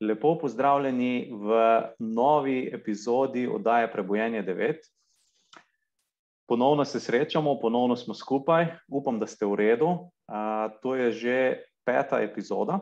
Lepo pozdravljeni v novi epizodi oddaje Prebojenje 9. Ponovno se srečamo, ponovno smo skupaj, upam, da ste v redu. Uh, to je že peta epizoda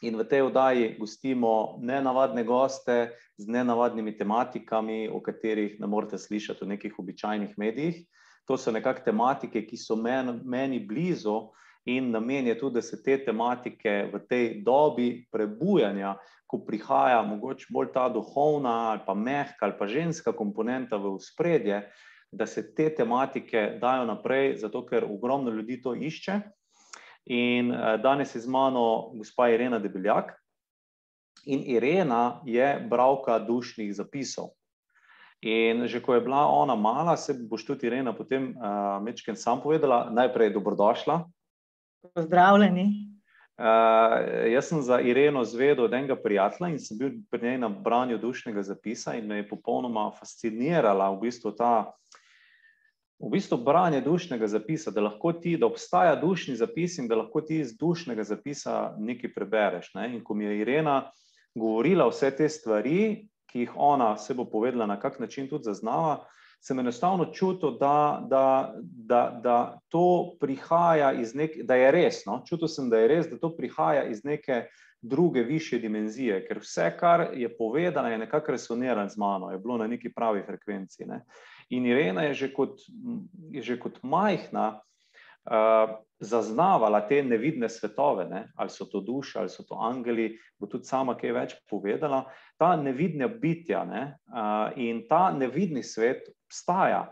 in v tej oddaji gostimo nenavadne goste z nenavadnimi tematikami, o katerih ne morete slišati v nekih običajnih medijih. To so nekakšne tematike, ki so men, meni blizu in namen je tudi, da se te tematike v tej dobi prebujanja, ko prihaja mogoče bolj ta duhovna ali pa mehka ali pa ženska komponenta v spredje, da se te tematike dajo naprej, zato ker ogromno ljudi to išče. In danes je z mano gospa Irena Debeljak. In Irena je bralka dušnih zapisov. In že ko je bila ona mala, se boš tudi Irena potem uh, mečken sam povedala, najprej dobrodošla. Pozdravljeni. Uh, jaz sem za Ireno zvedel od enega prijatelja in sem bil pri njej na branju dušnega zapisa in me je popolnoma fascinirala v bistvu ta, v bistvu branje dušnega zapisa, da lahko ti, da obstaja dušni zapis in da lahko ti iz dušnega zapisa nekaj prebereš. Ne? In ko mi je Irena govorila vse te stvari, ki jih ona se bo povedala, na kak način tudi zaznava, sem enostavno čutil, da, da, da, da to prihaja iz neke, da je res. No? Čutil sem, da je res, da to prihaja iz neke druge, više dimenzije, ker vse, kar je povedano, je nekako resoniralo z mano, je bilo na neki pravi frekvenci. Ne? In Irena je že kot, je že kot majhna. Uh, zaznavala te nevidne svetove, ne? ali so to duše, ali so to angeli, bo tudi sama kaj več povedala. Ta nevidna bitja ne? uh, in ta nevidni svet obstaja.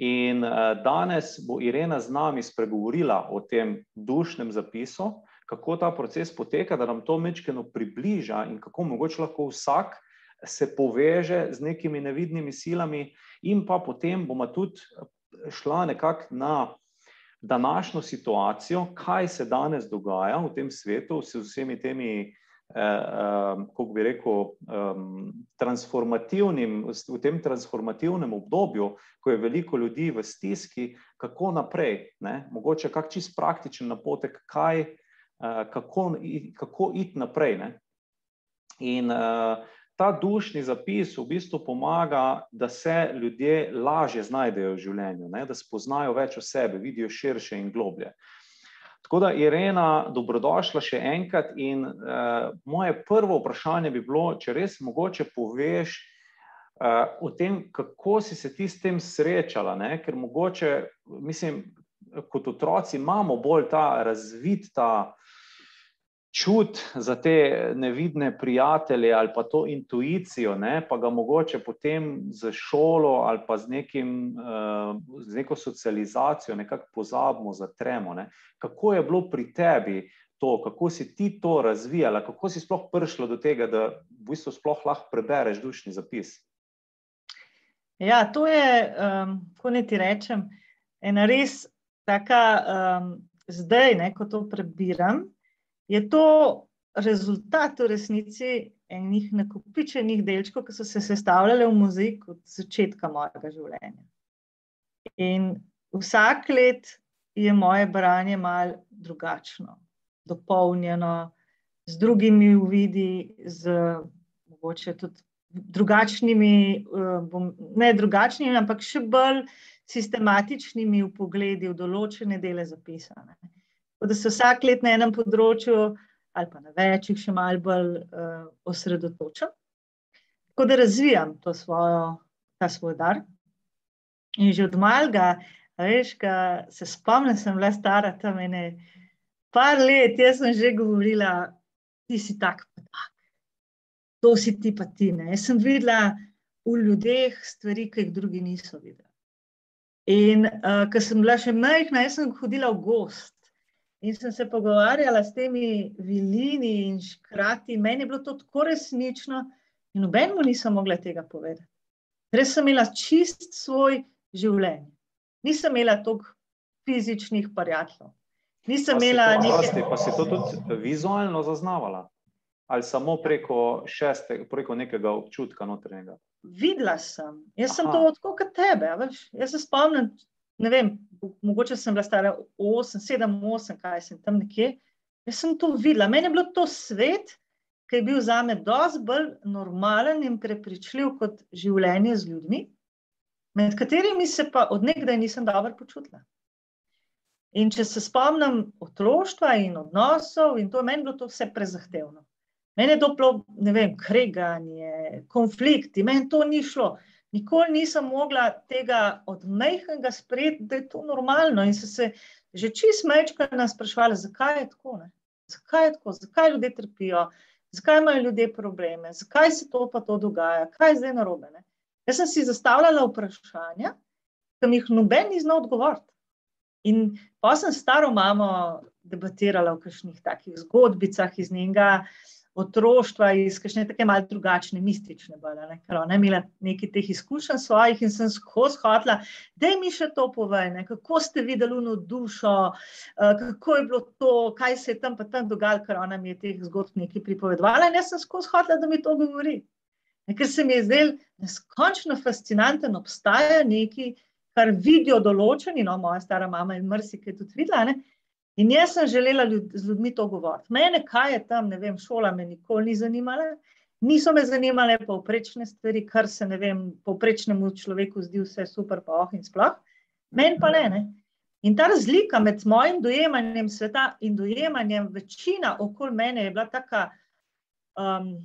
In uh, danes bo Irena z nami spregovorila o tem dušnem zapisu, kako ta proces poteka, da nam to mečkeno približa in kako mogoče lahko vsak se poveže z nekimi nevidnimi silami, in pa potem bomo tudi šla nekako na današnjo situacijo, kaj se danes dogaja v tem svetu, s vsemi temi, eh, eh, kako bi rekel, transformativnim, v tem transformativnem obdobju, ko je veliko ljudi v stiski, kako naprej, ne? mogoče kak čist praktičen napotek, kaj, eh, kako, kako iti naprej. Ne? In eh, ta dušni zapis v bistvu pomaga, da se ljudje lažje znajdejo v življenju, ne? da spoznajo več o sebi, vidijo širše in globlje. Tako da, Irena, dobrodošla še enkrat. In uh, moje prvo vprašanje bi bilo, če res mogoče poveš uh, o tem, kako si se ti s tem srečala. Ne? Ker mogoče, mislim, kot otroci imamo bolj ta razvit ta čut za te nevidne prijatelje ali pa to intuicijo, ne, pa ga mogoče potem z šolo ali pa z, nekim, uh, z neko socializacijo nekako pozabimo, zatremo. Ne. Kako je bilo pri tebi to, kako si ti to razvijala, kako si sploh prišla do tega, da v bistvu sploh lahko prebereš dušni zapis? Ja, to je, um, ko ne ti rečem, ena res taka um, zdaj, ne, ko to prebiram, je to rezultat v resnici enih nakupičenih delčkov, ki so se sestavljali v mozaik od začetka mojega življenja. In vsak let je moje branje mal drugačno, dopolnjeno, z drugimi uvidi, z mogoče tudi drugačnimi, eh, ne drugačnimi, ampak še bolj sistematičnimi v pogledi v določene dele zapisane da se vsak let na enem področju, ali pa na večjih, še malo bolj uh, osredotočam. Tako da razvijam svojo, ta svoj dar. In že od malega, veš, se spomnim, sem bila stara tam ene par let, jaz sem že govorila, ti si tak, pa tak. To si ti pa ti. Ne? Jaz sem videla v ljudeh stvari, ki jih drugi niso videli. In uh, ko sem bila še majhna, jaz sem hodila v gost. In sem se pogovarjala s temi vilini in škrati, meni je bilo to tako resnično, in nobenemu nisem mogla tega povedati. Res sem imela čist svoj življenje. Nisem imela toliko fizičnih prijateljev. Nisem imela nekaj. Pa si to tudi vizualno zaznavala? Ali samo preko, šeste, preko nekega občutka notranjega? Videla sem. Jaz Aha. sem to odkud kot tebe. Jaz se spomnim, ne vem, mogoče sem bila stara 8, 7, 8, kaj sem tam nekje. Jaz sem to videla. Meni je bilo to svet, ki je bil za me dosti bolj normalen in prepričljiv kot življenje z ljudmi, med katerimi se pa odnegdaj nisem dobro počutila. In če se spomnim otroštva in odnosov, in to meni bilo to vse prezahtevno. Meni je to bilo, ne vem, kreganje, konflikti, meni to ni šlo. Nikoli nisem mogla tega od mehkega sprejeti, da je to normalno. In so se že čist mečka nas sprašvali, zakaj je tako, ne? zakaj je tako, zakaj ljudje trpijo, zakaj imajo ljudje probleme, zakaj se to pa to dogaja, kaj je zdaj narobe. Ne? Jaz sem si zastavljala vprašanja, ki mi jih noben ni znal odgovoriti. In pa sem staro mamo debatirala v kakšnih takih zgodbicah iz njega, otroštva, iz kakšne tako malo drugačne, mistične, bolj, ne? ker ona je imela nekaj teh izkušenj svojih in sem skozi hotla, da mi še to povej, ne? kako ste videli eno dušo, uh, kako je bilo to, kaj se je tam pa tam dogajalo, ker ona mi je teh zgodb nekaj pripovedovala in jaz sem skozi hotla, da mi to govori. Ne? Ker se mi je zdel neskončno fascinanten, obstaja nekaj, kar vidijo določeni, no, moja stara mama in mrsi, ki je tudi videla, ne? In jaz sem želela ljud, z ljudmi to govoriti. Mene, kaj je tam, ne vem, šola me nikoli ni zanimala, niso me zanimale povprečne stvari, kar se, ne vem, povprečnemu človeku zdi vse super, pa oh in sploh. Meni pa ne, ne. In ta razlika med mojim dojemanjem sveta in dojemanjem večina okoli mene je bila taka um,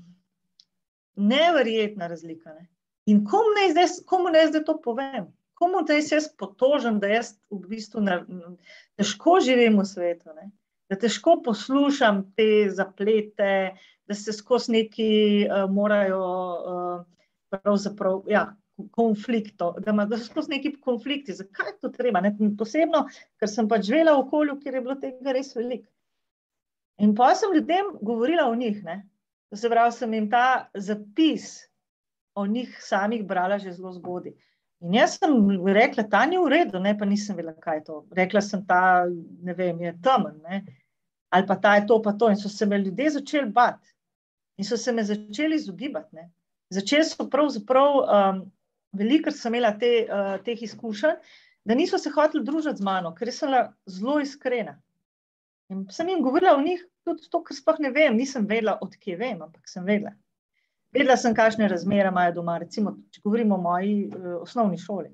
neverjetna razlika. Ne. In komu ne zdaj, komu ne zdaj to povem? Komu da jaz potožim, da jaz v bistvu ne, težko živim v svetu, ne? da težko poslušam te zaplete, da se skozi neki uh, morajo uh, pravzaprav. Ja, Konflikto, da, ima, skozi neki konflikti. Zakaj je to treba? Ne? Posebno, ker sem pač živela v okolju, kjer je bilo tega res veliko. In pa sem ljudem govorila o njih. Ne? To se pravi, sem jim ta zapis o njih samih brala že zelo zgodaj. In jaz sem rekla, da ni v redu, ne, pa nisem vedela, kaj je to. Rekla sem, da je temen, ne, ali pa ta je to, pa to. In so se me ljudje začeli bati in so se me začeli izogibati. Ne. Začeli so pravzaprav, um, veliko sem imela te, uh, teh izkušenj, da niso se hoteli družiti z mano, ker sem bila zelo iskrena. In sem jim govorila o njih tudi to, kar sploh ne vem, nisem vedela, odkje vem, ampak sem vedela. Vedela sem, kakšne razmere imajo doma, recimo, če govorimo o moji uh, osnovni šoli.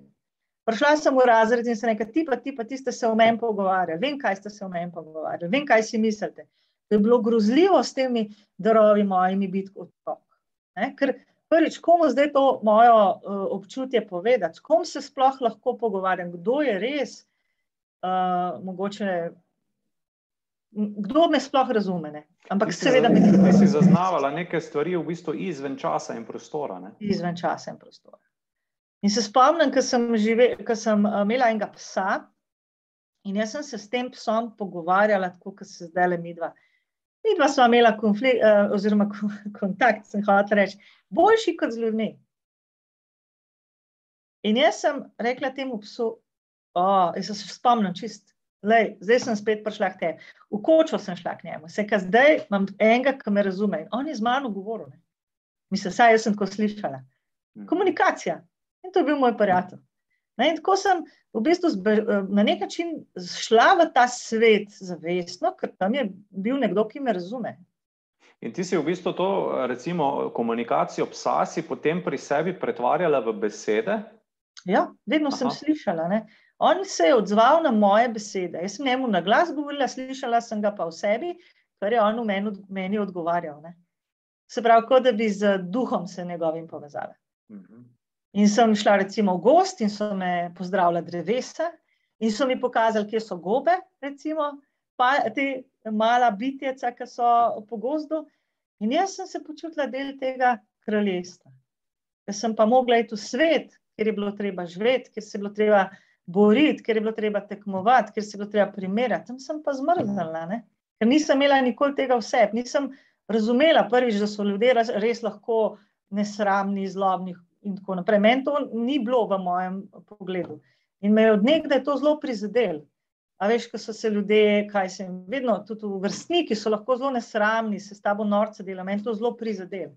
Prišla sem v razred in se nekaj, ti pa, ti pa, ti ste se o meni pogovarjali, vem, kaj ste se o meni pogovarjali, vem, kaj si mislite. To je bilo grozljivo s temi darovi mojimi biti otrok. Ker prvič, komu zdaj to moje uh, občutje povedati, s kom se sploh lahko pogovarjam, kdo je res uh, mogoče kdo me sploh razume. Ne? Ampak, seveda, mi ti si zaznavala neke stvari v bistvu izven časa in prostora. Ne? Izven časa in prostora. In se spomnim, ko sem, žive, ko sem uh, imela enega psa in jaz sem se s tem psom pogovarjala, tako kot se zdaj le mi dva. Mi dva smo imela konflikt, uh, oziroma kontakt, sem hotel reči, boljši kot z ljudmi. In jaz sem rekla temu psu, oh, jaz se spomnim čist Lej, zdaj sem spet prišla k tebi. V kočo sem šla k njemu, se ka zdaj imam enega, ki me razume. On je z mano govoril. Ne? Mislim, saj jaz sem tako slišala. Mhm. Komunikacija. In to je bil moj prijatelj. Ne, in tako sem v bistvu zbe, na nek način šla v ta svet zavestno, ker tam je bil nekdo, ki me razume. In ti si v bistvu to, recimo, komunikacijo psa si potem pri sebi pretvarjala v besede? Ja, vedno Aha. sem slišala. Ne? On se je odzval na moje besede. Jaz sem njemu na glas govorila, slišala sem ga pa v sebi, kar je on v meni, meni odgovarjal. Ne? Se pravi, kot da bi z duhom se njegovim povezala. Mhm. In sem šla recimo v gost in so me pozdravila drevesa in so mi pokazali, kje so gobe, recimo, pa te mala bitjeca, ki so po gozdu. In jaz sem se počutila del tega kraljestva. Ker sem pa mogla iti v svet, kjer je bilo treba živeti, kjer se je bilo treba boriti, ker je bilo treba tekmovati, ker se je bilo treba primerjati. Tam sem pa zmrznila, ne? ker nisem imela nikoli tega vse. Nisem razumela prvič, da so ljudje res lahko nesramni, zlobni in tako naprej. Meni to ni bilo v mojem pogledu. In me je odnegdaj to zelo prizadel. A veš, ko so se ljudje, kaj se jim vedno, tudi vrstniki so lahko zelo nesramni, se s tabo norce dela, meni to zelo prizadel.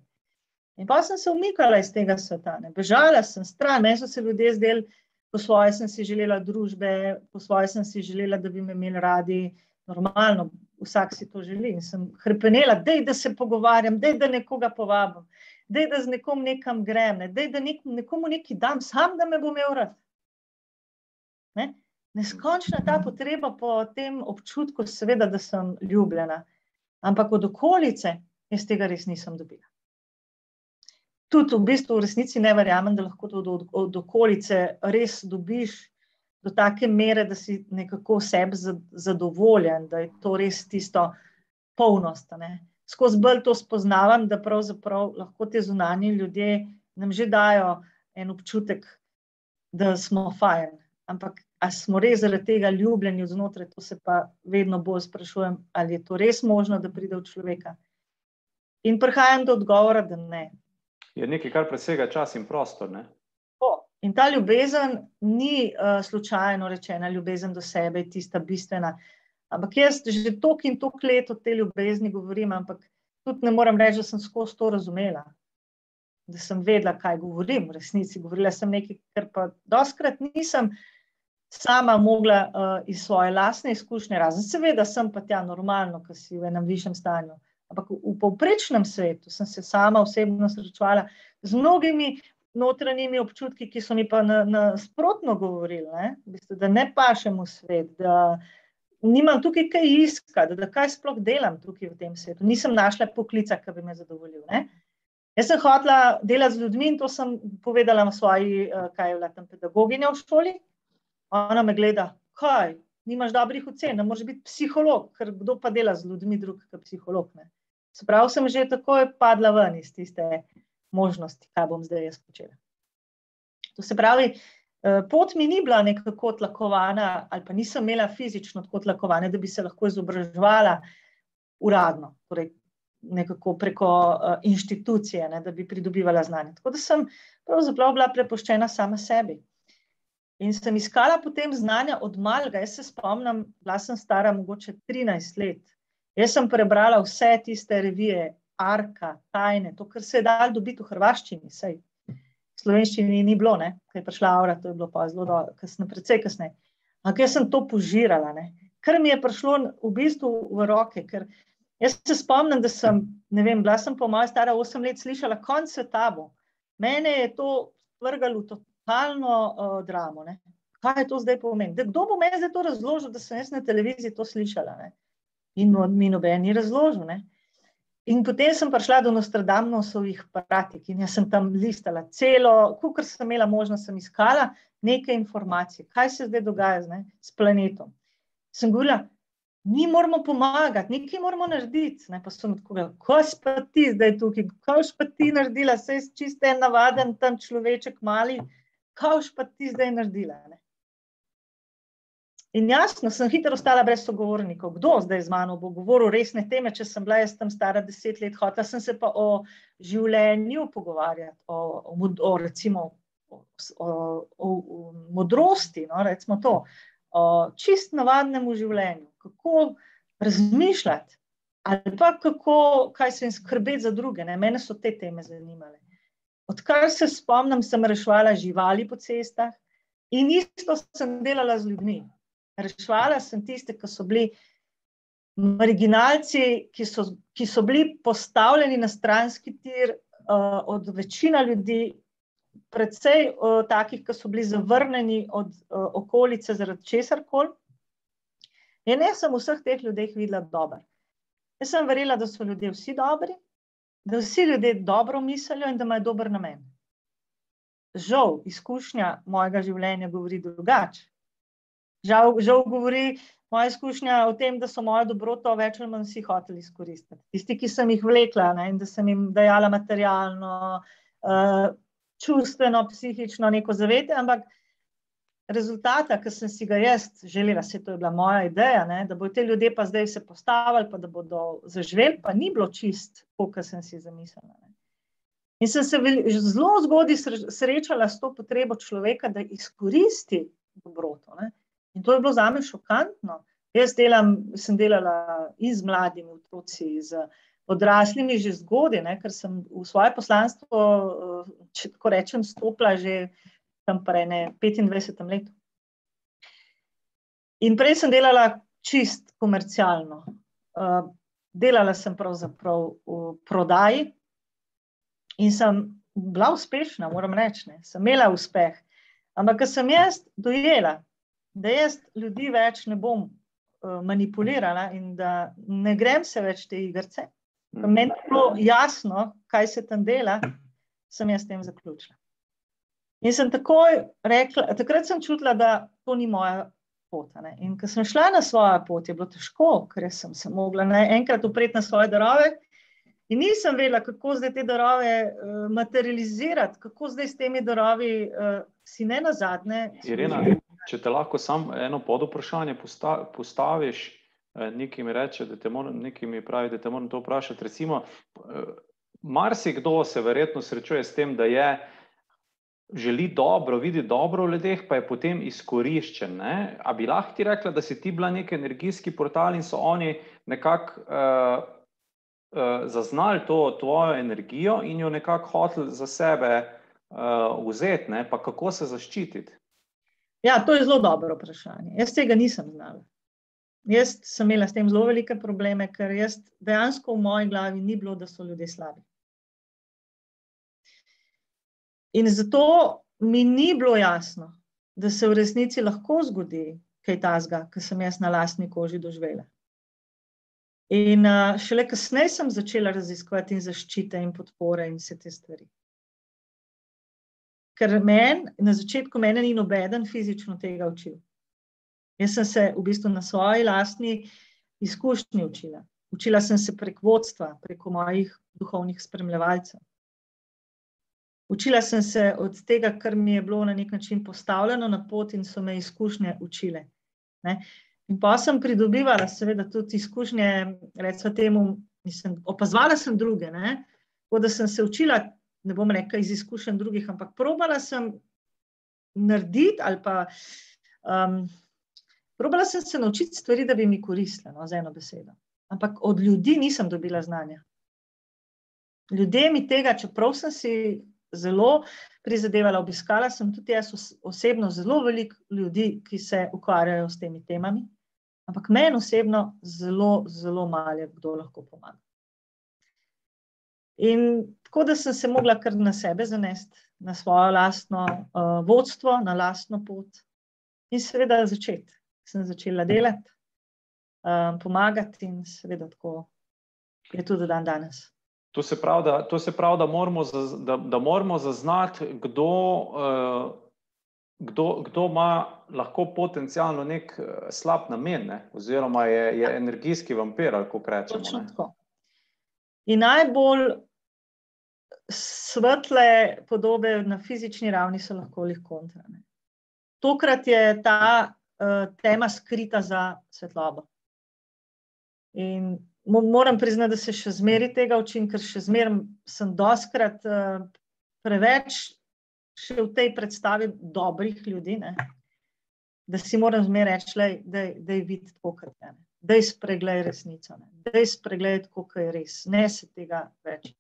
In pa sem se umikala iz tega sveta, ne? bežala sem stran, meni so se ljudje zdeli, po svoje sem si želela družbe, po svoje sem si želela, da bi me imeli radi, normalno, vsak si to želi. In sem hrepenela, dej, da se pogovarjam, dej, da nekoga povabim, dej, da z nekom nekam grem, ne? dej, da nek, nekomu nekaj dam, sam da me bom imel rad. Ne? Neskončna ta potreba po tem občutku, seveda, da sem ljubljena, ampak od okolice jaz tega res nisem dobila. Tudi v bistvu v resnici ne verjamem, da lahko to od, od, od okolice res dobiš do take mere, da si nekako sebi zadovoljen, da je to res tisto polnost. Skozi bolj to spoznavam, da pravzaprav lahko te zunanje ljudje nam že dajo en občutek, da smo fajn. Ampak ali smo res zaradi tega ljubljeni znotraj, to se pa vedno bolj sprašujem, ali je to res možno, da pride v človeka. In prihajam do odgovora, da ne. Je nekaj, kar presega čas in prostor. Ne? In ta ljubezen ni uh, slučajno rečena, ljubezen do sebe je tista bistvena. Ampak jaz že toliko in toliko let o tej ljubezni govorim, ampak tudi ne morem reči, da sem skozi to razumela. Da sem vedela, kaj govorim, v resnici. Govorila sem nekaj, kar pa doskrat nisem sama mogla uh, iz svoje lastne izkušnje, razen seveda sem pa tja normalno, ker si v enem višjem stanju. Ampak v, v povprečnem svetu sem se sama osebno srečevala z mnogimi notranjimi občutki, ki so mi pa nasprotno na govorili, ne? Bistu, da ne pašem v svet, da nimam tukaj kaj iskati, da kaj sploh delam tukaj v tem svetu. Nisem našla poklica, ki bi me zadovoljil. Ne? Jaz sem hotela delati z ljudmi in to sem povedala v svoji, eh, kaj je bila tam pedagoginja v šoli. Ona me gleda, kaj, nimaš dobrih ocen, ne moreš biti psiholog, ker kdo pa dela z ljudmi drug, kot psiholog. Ne? Se pravi, sem že takoj padla ven iz tiste možnosti, kaj bom zdaj jaz počela. To se pravi, eh, pot mi ni bila nekako tlakovana, ali pa nisem imela fizično tako tlakovane, da bi se lahko izobraževala uradno, torej nekako preko uh, inštitucije, ne, da bi pridobivala znanje. Tako da sem pravzaprav bila prepuščena sama sebi. In sem iskala potem znanja od malega. Jaz se spomnim, bila sem stara mogoče 13 let. Jaz sem prebrala vse tiste revije, arka, tajne, to, kar se je dal dobiti v hrvaščini, sej. V slovenščini ni bilo, ne, kaj je prišla avra, to je bilo pa zelo kasne, precej kasneje. Ampak jaz sem to požirala, ne. Kar mi je prišlo v bistvu v roke, ker jaz se spomnim, da sem, ne vem, bila sem po moja stara osem let slišala konc svetabo. Mene je to vrgalo v totalno uh, dramo, ne. Kaj je to zdaj pomeni? Da, kdo bo meni zdaj to razložil, da sem jaz na televiziji to slišala, ne. In mi noben ni razložil, ne. In potem sem prišla do Nostradamnosovih pratik in jaz sem tam listala celo, kar sem imela možnost, sem iskala nekaj informacij, kaj se zdaj dogaja ne, s planetom. Sem govorila, mi moramo pomagati, nekaj moramo narediti. Ne, pa sem odkoga, kaj pa ti zdaj tukaj, kaj pa ti naredila, sej čiste en navaden tam človeček mali, kaj pa ti zdaj naredila. Ne. In jasno, sem hitro ostala brez sogovornikov. Kdo zdaj z mano bo govoril resne teme, če sem bila jaz tam stara deset let, hotela sem se pa o življenju pogovarjati, o, o, o recimo o, o, o, o modrosti, no, recimo to, o čist navadnemu življenju, kako razmišljati ali pa kako, kaj se jim skrbeti za druge. Ne? Mene so te teme zanimale. Odkar se spomnim, sem rešvala živali po cestah in isto sem delala z ljudmi. Rešvala sem tiste, ki so bili marginalci, ki so, ki so bili postavljeni na stranski tir uh, od večina ljudi, predvsej uh, takih, ki so bili zavrnjeni od uh, okolice zaradi česar koli. In jaz sem vseh teh ljudeh videla dobro. Jaz sem verjela, da so ljudje vsi dobri, da vsi ljudje dobro mislijo in da imajo dober namen. Žal, izkušnja mojega življenja govori drugače. Žal, žal govori moja izkušnja o tem, da so mojo dobroto več ali manj vsi hoteli izkoristiti. Tisti, ki sem jih vlekla ne, in da sem jim dajala materialno, uh, čustveno, psihično neko zavete, ampak rezultata, ki sem si ga jaz želela, se to je bila moja ideja, ne, da bodo te ljudje pa zdaj se postavili, pa da bodo zaživeli, pa ni bilo čist, kot sem si zamislila. Ne. In sem se zelo zgodaj srečala s to potrebo človeka, da izkoristi dobroto. Ne. In to je bilo za me šokantno. Jaz delam, sem delala in z mladimi otroci, z odraslimi že zgodaj, ker sem v svoje poslanstvo, če tako rečem, stopila že tam prej ne 25 let. In prej sem delala čist komercialno. Uh, delala sem pravzaprav v prodaji in sem bila uspešna, moram reči, ne. sem imela uspeh. Ampak, ko sem jaz dojela, da jaz ljudi več ne bom uh, manipulirala in da ne grem se več te igrice, mm. meni je bilo jasno, kaj se tam dela, sem jaz s tem zaključila. In sem takoj rekla, takrat sem čutila, da to ni moja pot. Ne. In ko sem šla na svojo pot, je bilo težko, ker sem se mogla enkrat upreti na svoje darove. In nisem vedela, kako zdaj te darove uh, materializirati, kako zdaj s temi darovi uh, si ne na zadnje. Irena, če te lahko samo eno pod vprašanje posta, postaviš, eh, nekaj mi reče, da te moram, nekaj mi pravi, da te moram to vprašati. Recimo, eh, marsikdo se verjetno srečuje s tem, da je želi dobro, vidi dobro v ljudeh, pa je potem izkoriščen. Ne? A bi lahko ti rekla, da si ti bila nek energijski portal in so oni nekako uh, uh, zaznali to tvojo energijo in jo nekako hoteli za sebe uh, vzeti, ne? pa kako se zaščititi? Ja, to je zelo dobro vprašanje. Jaz tega nisem znala. Jaz sem imela s tem zelo velike probleme, ker jaz dejansko v moji glavi ni bilo, da so ljudje slabi. In zato mi ni bilo jasno, da se v resnici lahko zgodi kaj tasga, kar sem jaz na lastni koži doživela. In uh, šele kasneje sem začela raziskovati in zaščite in podpore in vse te stvari. Ker meni, na začetku meni ni nobeden fizično tega učil. Jaz sem se v bistvu na svoji lastni izkušnji učila. Učila sem se prek vodstva, preko mojih duhovnih spremljevalcev. Učila sem se od tega, kar mi je bilo na nek način postavljeno na pot, in so me izkušnje učile. Ne? In pa sem pridobivala, seveda, tudi izkušnje, recimo, temu, mislim, opazovala sem druge. Tako da sem se učila, ne bom rekla iz izkušenj drugih, ampak probala sem narediti ali pa. Um, Probala sem se naučiti stvari, da bi mi koristile, no, z eno besedo. Ampak od ljudi nisem dobila znanja. Ljudje mi tega, čeprav sem si zelo prizadevala, obiskala sem tudi jaz osebno zelo veliko ljudi, ki se ukvarjajo s temi temami, ampak meni osebno zelo, zelo malo je kdo lahko pomaga. In tako da sem se mogla kar na sebe zanesti, na svojo lastno uh, vodstvo, na lastno pot in seveda začeti. Sem začela delati, um, pomagati in seveda tako je tudi dan danes. To se pravi, da, to se pravi, da, moramo, da, da moramo zaznati, kdo, uh, kdo, kdo ima lahko potencialno nek slab namen, ne? oziroma je, je ja. energijski vampir, kako rečemo. In najbolj svetle podobe na fizični ravni so lahko jih kontra. Ne? Tokrat je ta uh, tema skrita za svetlobo. In moram priznati, da se še zmeri tega učim, ker še zmeraj sem doskrat uh, preveč še v tej predstavi dobrih ljudi, ne? da si moram zmeraj reči, da je videti tako, kot je. Da je spregledaj resnico, da je spregledaj kot je res. Ne se tega več.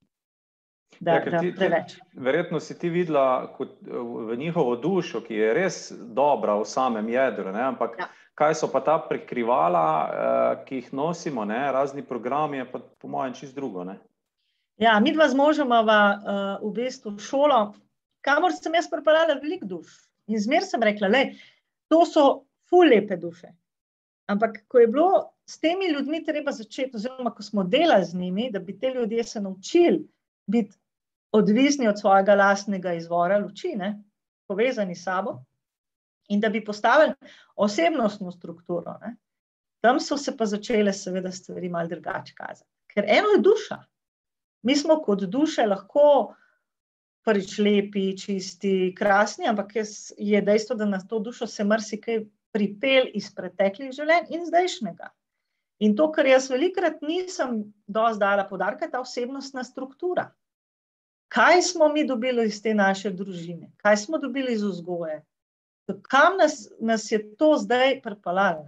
Da, ja, ti, ti, verjetno si ti videla kot, v njihovo dušo, ki je res dobra v samem jedru, ne? ampak ja kaj so pa ta prikrivala, uh, ki jih nosimo, ne? razni programi, je pa po mojem čist drugo. Ne? Ja, mi dva z možem imamo uh, v bistvu šolo, kamor sem jaz pripeljala veliko duš. In zmer sem rekla, da to so ful lepe duše. Ampak, ko je bilo s temi ljudmi treba začeti, oziroma ko smo delali z njimi, da bi te ljudje se naučili biti odvisni od svojega lastnega izvora luči, ne? povezani s sabo, in da bi postavili osebnostno strukturo. Ne? Tam so se pa začele, seveda, stvari malo drugače kazati. Ker eno je duša. Mi smo kot duše lahko prvič lepi, čisti, krasni, ampak je dejstvo, da na to dušo se marsikaj pripel iz preteklih življenj in zdajšnjega. In to, kar jaz velikrat nisem dozdala podarka, je ta osebnostna struktura. Kaj smo mi dobili iz te naše družine, kaj smo dobili iz vzgoje, kam nas, nas je to zdaj pripeljalo?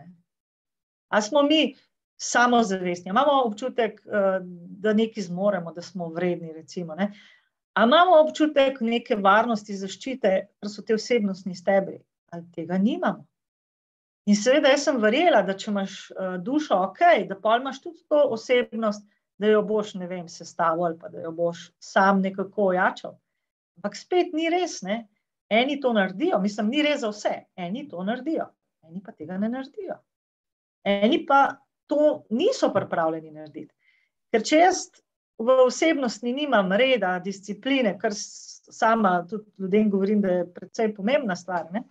Ali smo mi samozavestni, imamo občutek, eh, da nekaj zmoremo, da smo vredni, recimo. Ne? Ali imamo občutek neke varnosti, zaščite, da so te osebnostni stebri, ali tega nimamo? In seveda, jaz sem verjela, da če imaš uh, dušo ok, da pa imaš tudi to osebnost, da jo boš, ne vem, sestavil ali pa da jo boš sam nekako ojačal. Ampak spet ni res, ne? eni to naredijo, mislim, ni res za vse, eni to naredijo, eni pa tega ne naredijo. Eni pa to niso pripravljeni narediti. Ker če jaz v osebnosti nimam reda, discipline, kar sama tudi ljudem govorim, da je predvsej pomembna stvar. Ne?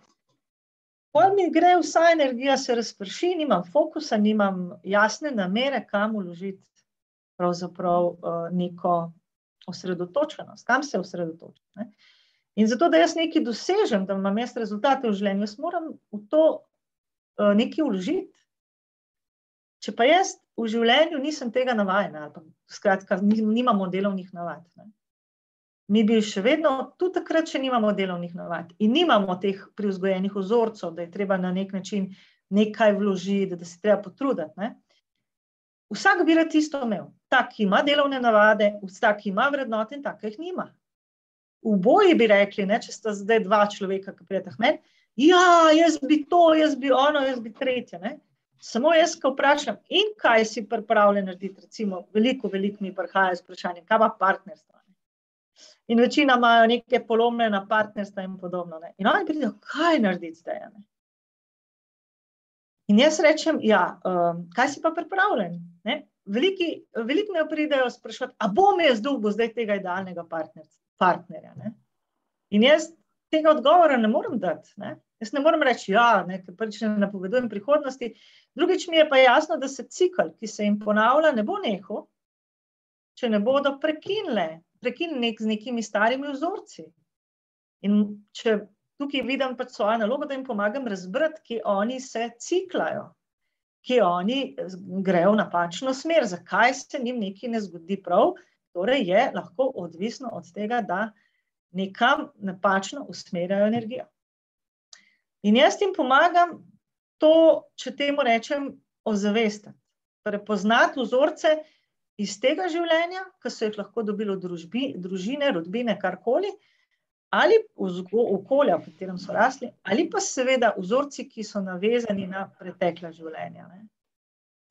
Pol mi gre vsa energija, se razprši, nimam fokusa, nimam jasne namere, kam uložiti pravzaprav uh, neko osredotočenost, kam se osredotočiti. In zato, da jaz nekaj dosežem, da imam jaz rezultate v življenju, jaz moram v to uh, nekaj uložiti. Če pa jaz v življenju nisem tega navajena, ali pa skratka, nimamo delovnih navad. Ne? Mi bi še vedno, tudi takrat, če nimamo delovnih navad in nimamo teh privzgojenih vzorcev, da je treba na nek način nekaj vložiti, da se treba potruditi. Ne? Vsak bi rad isto imel. Tak, ki ima delovne navade, vsak, ki ima vrednote in tak, ki jih nima. V boji bi rekli, ne, če sta zdaj dva človeka, ki prijeta meni, ja, jaz bi to, jaz bi ono, jaz bi tretje. Ne? Samo jaz, ko vprašam, in kaj si pripravljen narediti, recimo, veliko, veliko mi prihaja z vprašanjem, kaj pa partnerstvo. In večina imajo neke polomljene partnerstva in podobno. Ne? In oni pridejo, kaj narediti zdaj? Ne? In jaz rečem, ja, um, kaj si pa pripravljen? Veliki, veliko me pridejo sprašovati, a bom jaz dolgo zdaj tega idealnega partnerja. Ne? In jaz tega odgovora ne morem dati. Ne? Jaz ne morem reči, ja, ker prvič ne napovedujem prihodnosti. Drugič mi je pa jasno, da se cikl, ki se jim ponavlja, ne bo nehal, če ne bodo prekinile prekinjen z nekimi starimi vzorci. In če tukaj vidim pač svojo nalogo, da jim pomagam razbrati, ki oni se ciklajo, ki oni grejo v napačno smer, zakaj se jim nekaj ne zgodi prav, torej je lahko odvisno od tega, da nekam napačno usmerjajo energijo. In jaz jim pomagam to, če temu rečem, ozavestiti, prepoznati vzorce, iz tega življenja, ki so jih lahko dobili v družbi, družine, rodbine, karkoli, ali v okolju, v katerem so rasli, ali pa seveda vzorci, ki so navezani na pretekla življenja. Ne.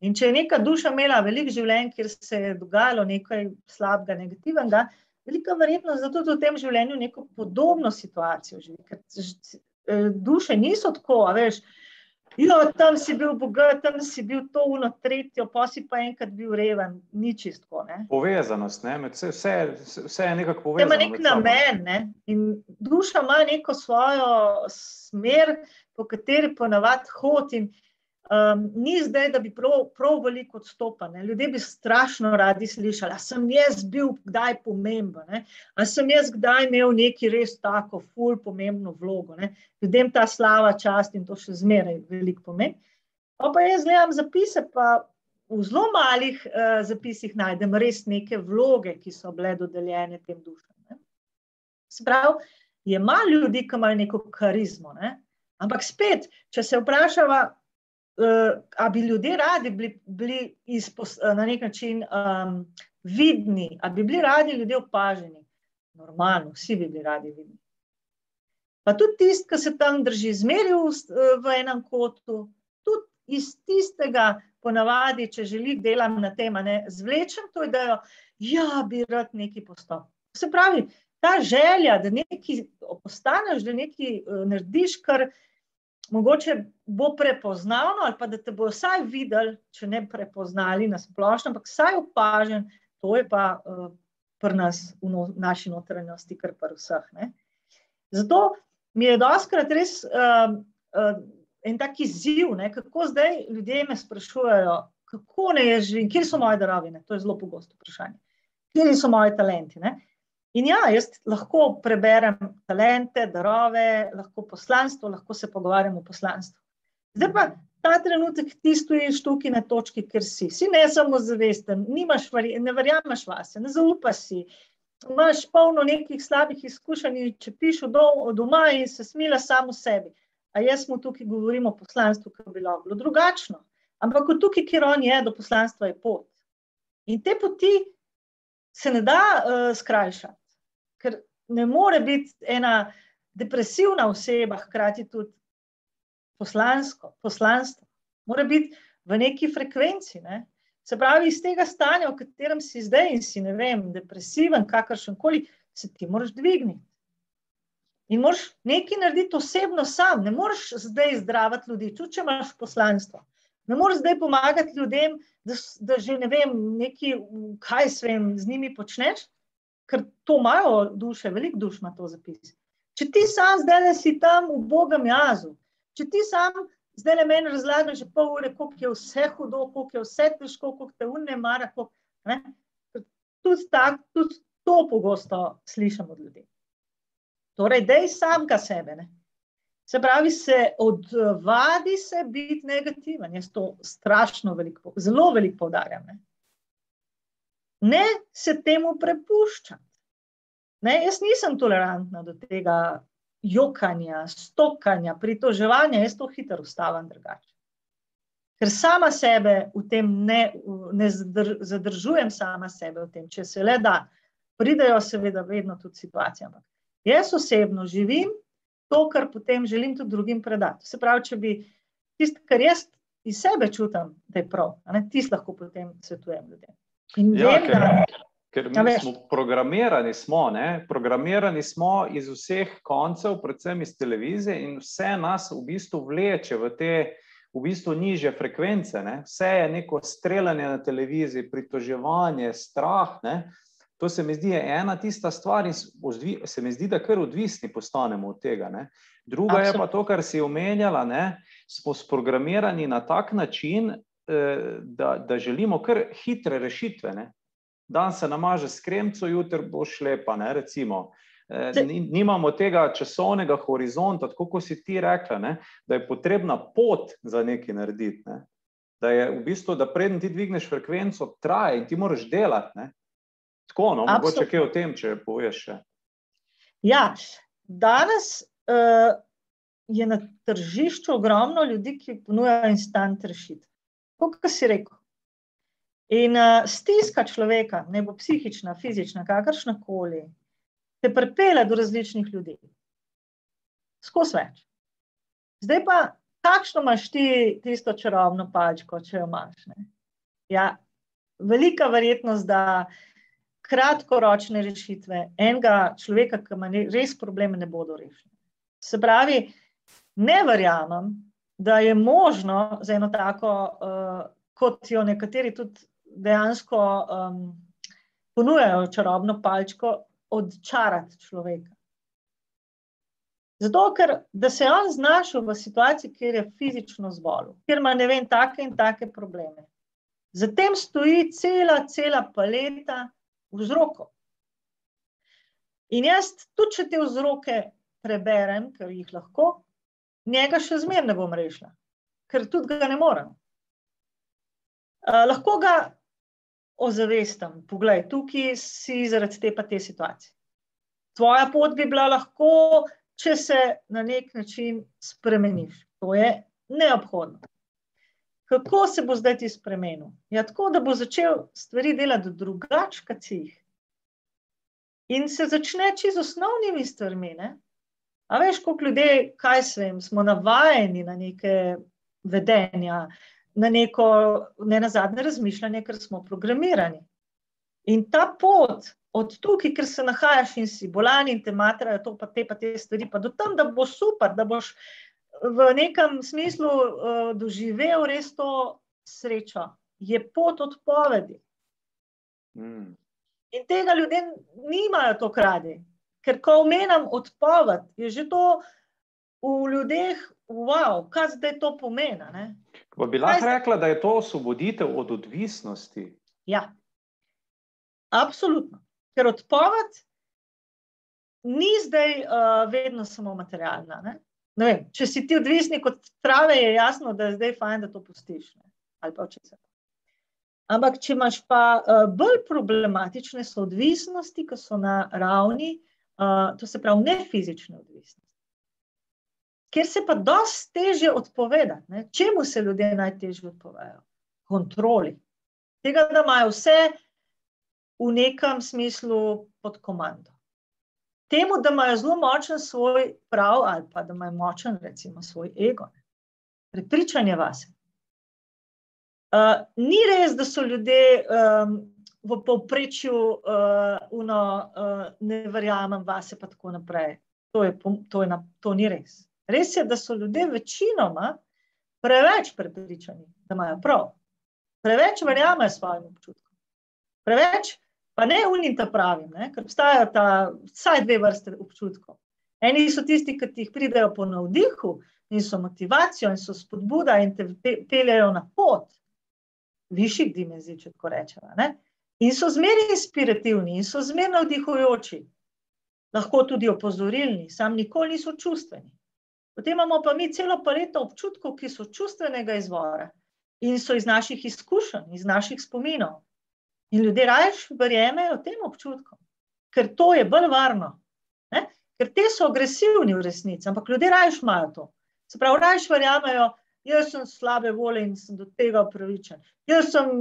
In če je neka duša imela veliko življenj, kjer se je dogajalo nekaj slabega, negativnega, velika verjetnost, da tudi v tem življenju neko podobno situacijo živi. Ker eh, duše niso tako, a veš, Jo, tam si bil bogat, tam si bil to uno tretjo, pa si pa enkrat bil reven, ni čisto. Povezanost, ne? vse, vse, vse je nekako povezano. Ima nek namen ne? in duša ima neko svojo smer, po kateri ponavadi hodim. Um, ni zdaj, da bi prav, prav veliko odstopali. Ljudje bi strašno radi slišali, da sem jaz bil kdaj pomemben, da sem jaz kdaj imel neki res tako, ful, pomembno vlogo. Ne? Ljudem ta slava, čast in to še zmeraj veliko pomeni. Pa, jaz gledam zapise, pa v zelo malih uh, zapisih najdem res neke vloge, ki so bile dodeljene tem dušam. Ne? Sprav, je malo ljudi, ki imajo neko karizmo. Ne? Ampak spet, če se vprašava, a bi ljudje radi bili, bili izpos, na nek način um, vidni, a bi bili radi ljudje opaženi. Normalno, vsi bi bili radi vidni. Pa tudi tisti, ki se tam drži zmeri v, v enem kotu, tudi iz tistega, ponavadi, če želi delati na tem, ne zvlečem to idejo, ja, bi rad neki postal. Se pravi, ta želja, da nekaj postaneš, da nekaj uh, narediš, kar mogoče bo prepoznavno, ali pa da te bo vsaj videl, če ne prepoznali na splošno, ampak vsaj opažen, to je pa uh, pri nas v no, naši notranjosti, kar pa vseh. Ne. Zato mi je doskrat res uh, uh, en tak izziv, ne, kako zdaj ljudje me sprašujejo, kako ne jaz živim, kje so moje darovine, to je zelo pogosto vprašanje, kje so moje talenti. Ne. In ja, jaz lahko preberem talente, darove, lahko poslanstvo, lahko se pogovarjam o poslanstvu. Zdaj pa ta trenutek ti stojiš tukaj na točki, ker si. Si ne samo zavesten, nimaš, ne verjameš vase, ne zaupaš si. Imaš polno nekih slabih izkušenj, če pišeš od doma in se smila samo sebi. A jaz mu tukaj govorim o poslanstvu, ki bi bilo drugačno. Ampak tukaj, kjer on je, do poslanstva je pot. In te poti se ne da uh, skrajšati ne more biti ena depresivna oseba, hkrati tudi poslansko, poslanstvo, mora biti v neki frekvenci. Ne? Se pravi, iz tega stanja, v katerem si zdaj in si ne vem, depresiven, kakršen koli, se ti moraš dvigniti. In moraš nekaj narediti osebno sam, ne moreš zdaj zdraviti ljudi, tudi če imaš poslanstvo. Ne moreš zdaj pomagati ljudem, da, da že ne vem, nekaj, kaj s vem, z njimi počneš, ker to imajo duše, veliko duš ima to zapis. Če ti sam zdaj si tam v Bogem jazu, če ti sam zdaj le meni razlagaš že pol ure, koliko je vse hudo, koliko je vse težko, koliko te unne mara, koliko, ne? Tudi, tak, tudi to pogosto slišim od ljudi. Torej, dej samega sebe. Ne? Se pravi, se odvadi se biti negativen. Jaz to strašno veliko, zelo veliko poudarjam. Ne? Ne se temu prepuščati. Ne, jaz nisem tolerantna do tega jokanja, stokanja, pritoževanja, jaz to hitro ustavim drugače. Ker sama sebe v tem ne, ne zadržujem, sama sebe v tem, če se le da, pridejo seveda vedno tudi situacije. Ampak jaz osebno živim to, kar potem želim tudi drugim predati. Se pravi, če bi tisto, kar jaz iz sebe čutim, da je prav, tisto lahko potem svetujem ljudem. In Ja, vem, ker, da ker Ja, mi veš. smo programirani, smo, ne? programirani smo iz vseh koncev, predvsem iz televizije, in vse nas v bistvu vleče v te v bistvu nižje frekvence. Ne? Vse je neko streljanje na televiziji, pritoževanje, strah. Ne? To se mi zdi ena tista stvar, in se mi zdi, da kar odvisni postanemo od tega. Ne? Druga je pa to, kar si omenjala, ne? smo sprogramirani na tak način, da, da želimo kar hitre rešitve. Ne? Dan se namaže s kremco, jutri bo šlepa, ne, recimo. Eh, Nimamo tega časovnega horizonta, tako kot si ti rekla, ne, da je potrebna pot za nekaj narediti. Ne. Da je v bistvu, da preden ti dvigneš frekvenco, traje in ti moraš delati. Ne. Tako, no, mogoče Absolutno. kaj o tem, če poveš še. Ja, danes uh, je na tržišču ogromno ljudi, ki ponujajo instant rešitev. Kot si rekel. In uh, stiska človeka, ne bo psihična, fizična, kakršna koli, te pripelje do različnih ljudi. Skozi več. Zdaj pa, kakšno imaš ti tisto čarobno palčko, če jo imaš? Ne? Ja, velika verjetnost, da kratkoročne rešitve enega človeka, ki ima res probleme, ne bodo rešene. Se pravi, ne verjamem, da je možno za eno tako, uh, kot jo nekateri tudi dejansko um, ponujajo čarobno palčko, odčarati človeka. Zato, ker da se je on znašel v situaciji, kjer je fizično zbolel, kjer ima ne vem, take in take probleme. Zatem stoji cela, cela paleta vzrokov. In jaz, tudi če te vzroke preberem, ker jih lahko, njega še zmeraj ne bom rešila, ker tudi ga ne morem. Uh, lahko ga ozavestim, poglej, tukaj si zaradi te pa te situacije. Tvoja pot bi bila lahko, če se na nek način spremeniš. To je neobhodno. Kako se bo zdaj ti spremenil? Ja, tako, da bo začel stvari delati drugače, kot si jih. In se začne čisto z osnovnimi stvarmi. Ne? A veš, koliko ljudi, kaj se vem, smo navajeni na neke vedenja, na neko ne na zadnje razmišljanje, ker smo programirani. In ta pot od tukaj, ker se nahajaš in si bolan in te matrajo to, pa te pa te stvari, pa do tam, da bo super, da boš v nekem smislu uh, doživel res to srečo, je pot odpovedi. Mm. In tega ljudje nimajo to kradi. Ker ko omenjam odpoved, je že to v ljudeh, wow, kaj zdaj to pomeni. Ne? Pa bi lahko rekla, da je to osvoboditev od odvisnosti. Ja, absolutno. Ker odpoved ni zdaj uh, vedno samo materialna. Ne? Ne vem, če si ti odvisnik od trave, je jasno, da je zdaj fajn, da to pustiš. Ne? Ali pa če se. Ampak, če imaš pa uh, bolj problematične so odvisnosti, ki so na ravni, uh, to se pravi, ne fizične odvisnosti. Ker se pa dosti teže odpovedati. Ne? Čemu se ljudje najtežje odpovedajo? Kontroli. Tega, da imajo vse v nekem smislu pod komando. Temu, da imajo zelo močen svoj prav, ali pa da imajo močen, recimo, svoj ego. prepričanje vase. Uh, ni res, da so ljudje um, v povprečju, uh, uno, uh, ne verjamem vase, pa tako naprej. To, je, to, je, to ni res. Res je, da so ljudje večinoma preveč prepričani, da imajo prav. Preveč verjamejo svojim občutkom. Preveč, pa ne unim ta pravim, ne? ker obstajajo ta vsaj dve vrste občutkov. Eni so tisti, ki ti pridejo po navdihu in so motivacijo in so spodbuda in te peljejo na pot višjih dimenzij, če tako rečemo. In so zmeraj inspirativni in so zmeraj navdihujoči, lahko tudi opozorilni, sam nikoli niso čustveni. Potem imamo pa mi celo paleto občutkov, ki so čustvenega izvora in so iz naših izkušenj, iz naših spominov. In ljudje raje verjemejo tem občutkom, ker to je bolj varno. Ne? ker te so agresivni v resnici, ampak ljudje raje imajo to. Se pravi, raje verjamejo, jaz sem slabe volje in sem do tega upravičen. Jaz sem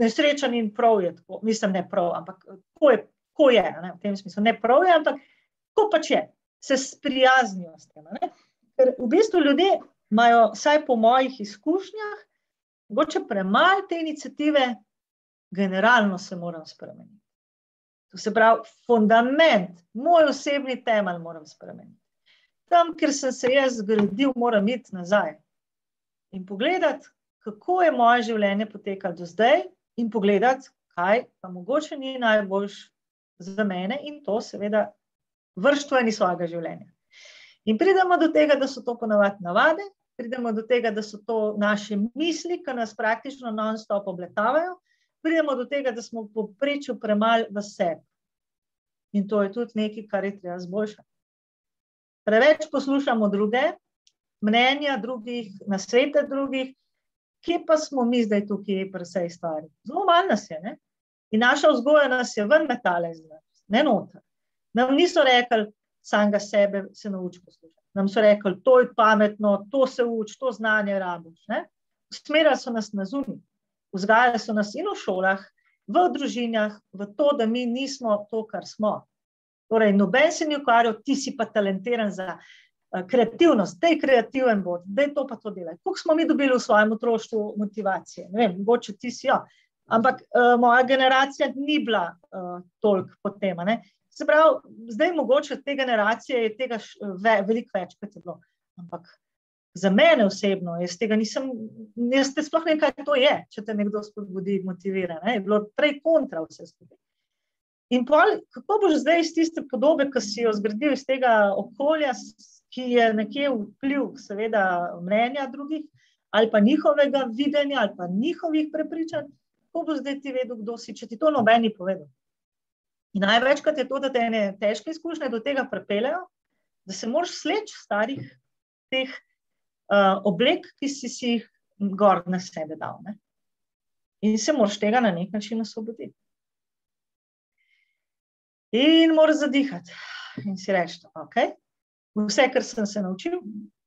nesrečen in prav je tako, mislim, ne prav, ampak ko je, ko je ne, v tem smislu, ne prav je, ampak ko pač je, se sprijaznijo s tem. Ne? Ker v bistvu ljudje imajo, vsaj po mojih izkušnjah, mogoče premalo te inicijative, generalno se moram spremeniti. To se pravi, fundament, moj osebni temelj moram spremeniti. Tam, kjer sem se jaz zgradil, moram iti nazaj in pogledati, kako je moje življenje potekalo do zdaj, in pogledati, kaj pa mogoče ni najboljš za mene, in to, seveda, vrštveni svojega življenja. In pridemo do tega, da so to ponovadi navade, pridemo do tega, da so to naše misli, ki nas praktično non-stop obletavajo, pridemo do tega, da smo v povprečju premalo v sebi. In to je tudi nekaj, kar je treba zboljšati. Preveč poslušamo druge, mnenja drugih, nasvete drugih, kje pa smo mi zdaj tukaj pri vsej stvari. Zelo malo nas je. Ne? In naša vzgoja nas je ven metale, ne noter. Nam niso rekli, samega sebe se nauči poslušati. Nam so rekli, to je pametno, to se uči, to znanje rabiš. Usmerjali so nas na zunaj vzgajali so nas in v šolah, v družinah, v to, da mi nismo to, kar smo. Torej, noben se ni ukvarjal, ti si pa talentiran za kreativnost, da je kreativen bod, da je to pa to delaj. Kako smo mi dobili v svojem otroštvu motivacije? Ne vem, mogoče ti si jo. Ampak uh, moja generacija ni bila uh, toliko pod tem. Se pravi, zdaj mogoče te generacije je tega ve, veliko več, kot je bilo. Ampak za mene osebno, jaz tega nisem, jaz te sploh ne vem, kaj to je, če te nekdo spodbudi, motivira. Ne? Je bilo prej kontra vse skupaj. In pol, kako boš zdaj iz tiste podobe, ki si jo zgradil iz tega okolja, ki je nekje vpliv, seveda, mnenja drugih, ali pa njihovega videnja, ali pa njihovih prepričanj, kako boš zdaj ti vedel, kdo si, če ti to nobeni povedal. In največkrat je to, da te ene težke izkušnje do tega prepeljejo, da se moraš sleči starih teh uh, oblek, ki si si jih gor na sebe dal. Ne? In se moraš tega na nek način osvoboditi. In moraš zadihati in si reči, okay, vse, kar sem se naučil,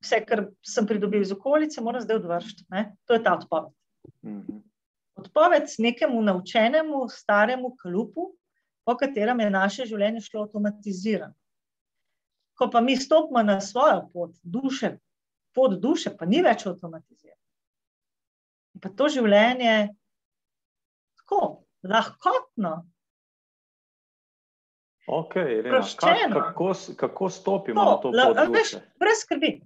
vse, kar sem pridobil iz okolice, moram zdaj odvršiti. To je ta odpoved. Mhm. Odpoved nekemu naučenemu, staremu kalupu, po katerem je naše življenje šlo avtomatizirano. Ko pa mi stopimo na svojo pot, duše, pot duše, pa ni več avtomatizirano. Pa to življenje je tako, lahkotno. Okay, Irena, kak, kako, kako stopimo to, na to? Veš, brez skrbi.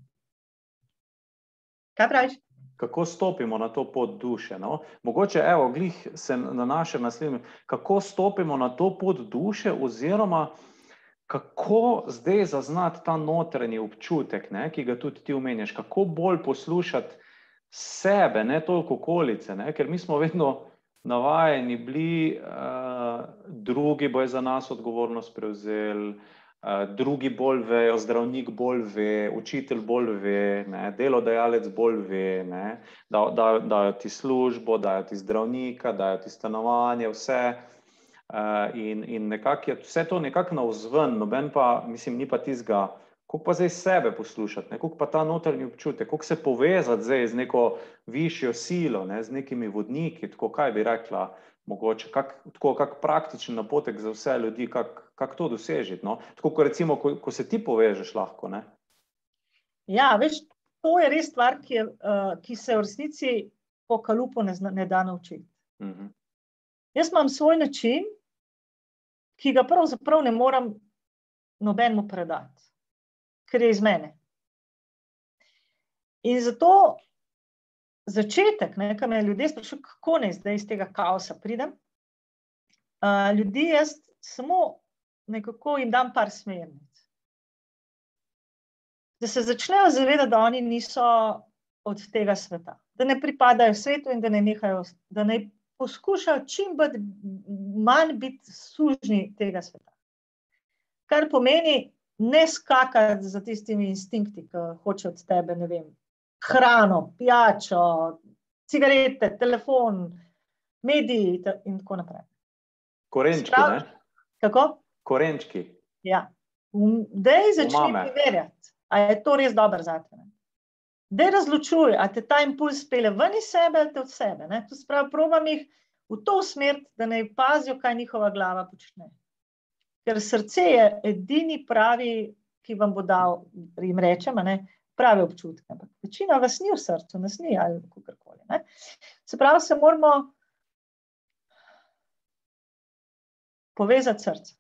Kaj praviš? Kako stopimo na to pot duše? No? Mogoče, evo, glih se nanaša na naslednje. Kako stopimo na to pot duše, oziroma kako zdaj zaznati ta notranji občutek, ne, ki ga tudi ti umeniš, kako bolj poslušati sebe, ne toliko okolice, ne, ker mi smo vedno navajeni bili, uh, drugi bojo za nas odgovornost prevzeli, uh, drugi bolj vejo, zdravnik bolj ve, učitelj bolj ve, ne, delodajalec bolj ve, ne, da dajo ti službo, dajo ti zdravnika, dajo ti stanovanje, vse. Uh, in in nekako je vse to nekako na vzven, noben pa, mislim, ni pa tizga, kako pa zdaj sebe poslušati, kako pa ta notranji občutek, kako se povezati zdaj z neko višjo silo, ne, z nekimi vodniki, tako kaj bi rekla, mogoče, kak, tako kak praktičen napotek za vse ljudi, kako kak to dosežiti. No? Tako kot recimo, ko, ko se ti povežeš lahko. Ne? Ja, veš, to je res stvar, ki, je, uh, ki se v resnici po kalupu ne, ne da naučiti. Uh -huh. Jaz imam svoj način, ki ga pravzaprav ne morem nobenemu predati, ker je iz mene. In zato začetek, ki me ljudje sprašujejo, kako naj zdaj iz tega kaosa pridem. Uh, ljudi jaz samo nekako jim dam par smernic. Da se začnejo zavedati, da oni niso od tega sveta, da ne pripadajo svetu in da ne nehajo, da ne poskušajo čim manj biti sužni tega sveta. Kar pomeni ne skakati za tistimi instinkti, ki hoče od tebe, ne vem, hrano, pijačo, cigarete, telefon, mediji in tako naprej. Korenčki. Sprav, kako? Korenčki. Ja. Da je začeti preverjati, ali je to res dobro za te. Da je razločuj, ali te ta impuls pele ven iz sebe ali te od sebe. Ne? To spravi, probam jih v to smer, da ne pazijo, kaj njihova glava počne. Ker srce je edini pravi, ki vam bo dal, jim rečemo, prave občutke. Ampak večina vas ni v srcu, nas ni ali kako koli. Se pravi, se moramo povezati srce.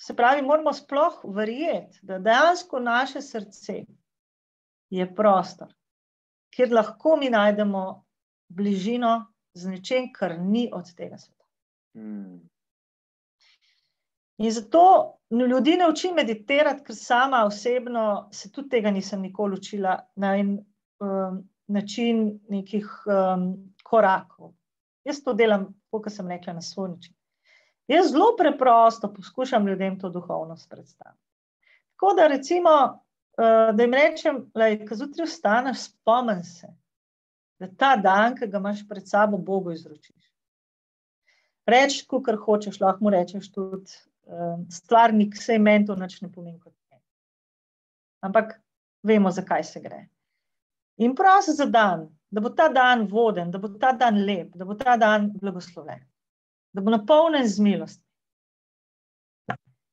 Se pravi, moramo sploh verjeti, da dejansko naše srce je prostor, kjer lahko mi najdemo bližino z nečem, kar ni od tega sveta. Hmm. In zato ljudi ne učim meditirati, ker sama osebno se tudi tega nisem nikoli učila na en um, način nekih um, korakov. Jaz to delam, kot sem rekla, na svoj način. Jaz zelo preprosto poskušam ljudem to duhovnost predstaviti. Tako da, recimo, uh, da jim rečem, da je zjutraj vstaneš, spomni se, da ta dan, ki ga imaš pred sabo, Bogu izročiš. Reči, kar hočeš, lahko mu rečeš tudi stvarnik, vse meni to nič ne pomeni kot meni. Ampak vemo, zakaj se gre. In prosim za dan, da bo ta dan voden, da bo ta dan lep, da bo ta dan blagosloven, da bo napolnjen z milosti.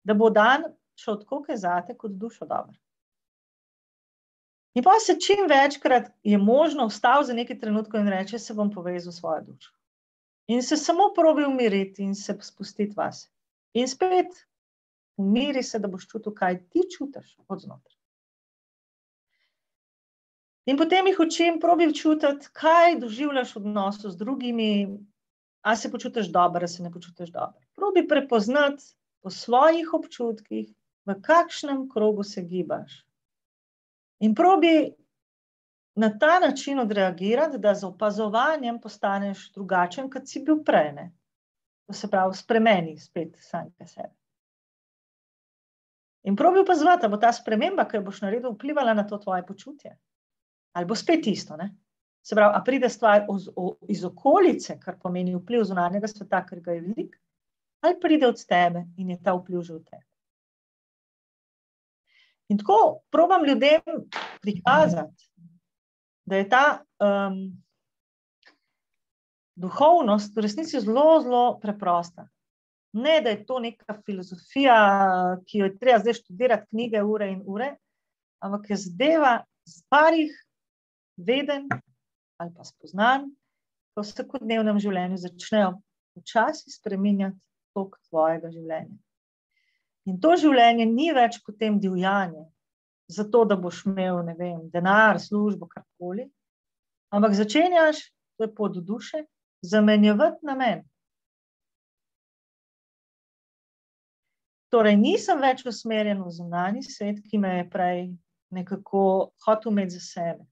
Da bo dan šel tako, je zate, kot dušo dobro. In pa se čim večkrat je možno vstaviti za nekaj trenutkov in reči: Se bom povezal s svojo dušo. In se samo probi umiriti in se spustiti vase. In spet, umiri se, da boš čutil, kaj ti čutiš od znotraj. In potem jih učim, probi čutiti, kaj doživljaš v odnosu z drugimi, a se počutiš dobro, ali se ne počutiš dobro. Probi prepoznati po svojih občutkih, v kakšnem krogu se gibaš. In probi na ta način odreagirati, da z opazovanjem postaneš drugačen, kot si bil prej. Ne? To se pravi, spremeni spet samega sebe. In probi opazovati, da bo ta sprememba, ki jo boš naredil, vplivala na to tvoje počutje. Ali bo spet isto. Ne? Se pravi, a pride stvar iz okolice, kar pomeni vpliv zunanjega sveta, ker ga je veliko, ali pride od tebe in je ta vpliv že v tebi. In tako probam ljudem prikazati, da je ta um, duhovnost v resnici zelo, zelo preprosta. Ne, da je to neka filozofija, ki jo je treba zdaj študirati, knjige, ure in ure, ampak je zadeva z parih veden ali pa spoznan, ko v vsakodnevnem življenju začnejo počasi spremenjati tok tvojega življenja. In to življenje ni več kot tem divjanje, zato da boš imel vem, denar, službo, karkoli, ampak začenjaš, to je pod duše, zamenjevati namen. Torej, nisem več usmerjen v zunanji svet, ki me je prej nekako hotel imeti za sebe.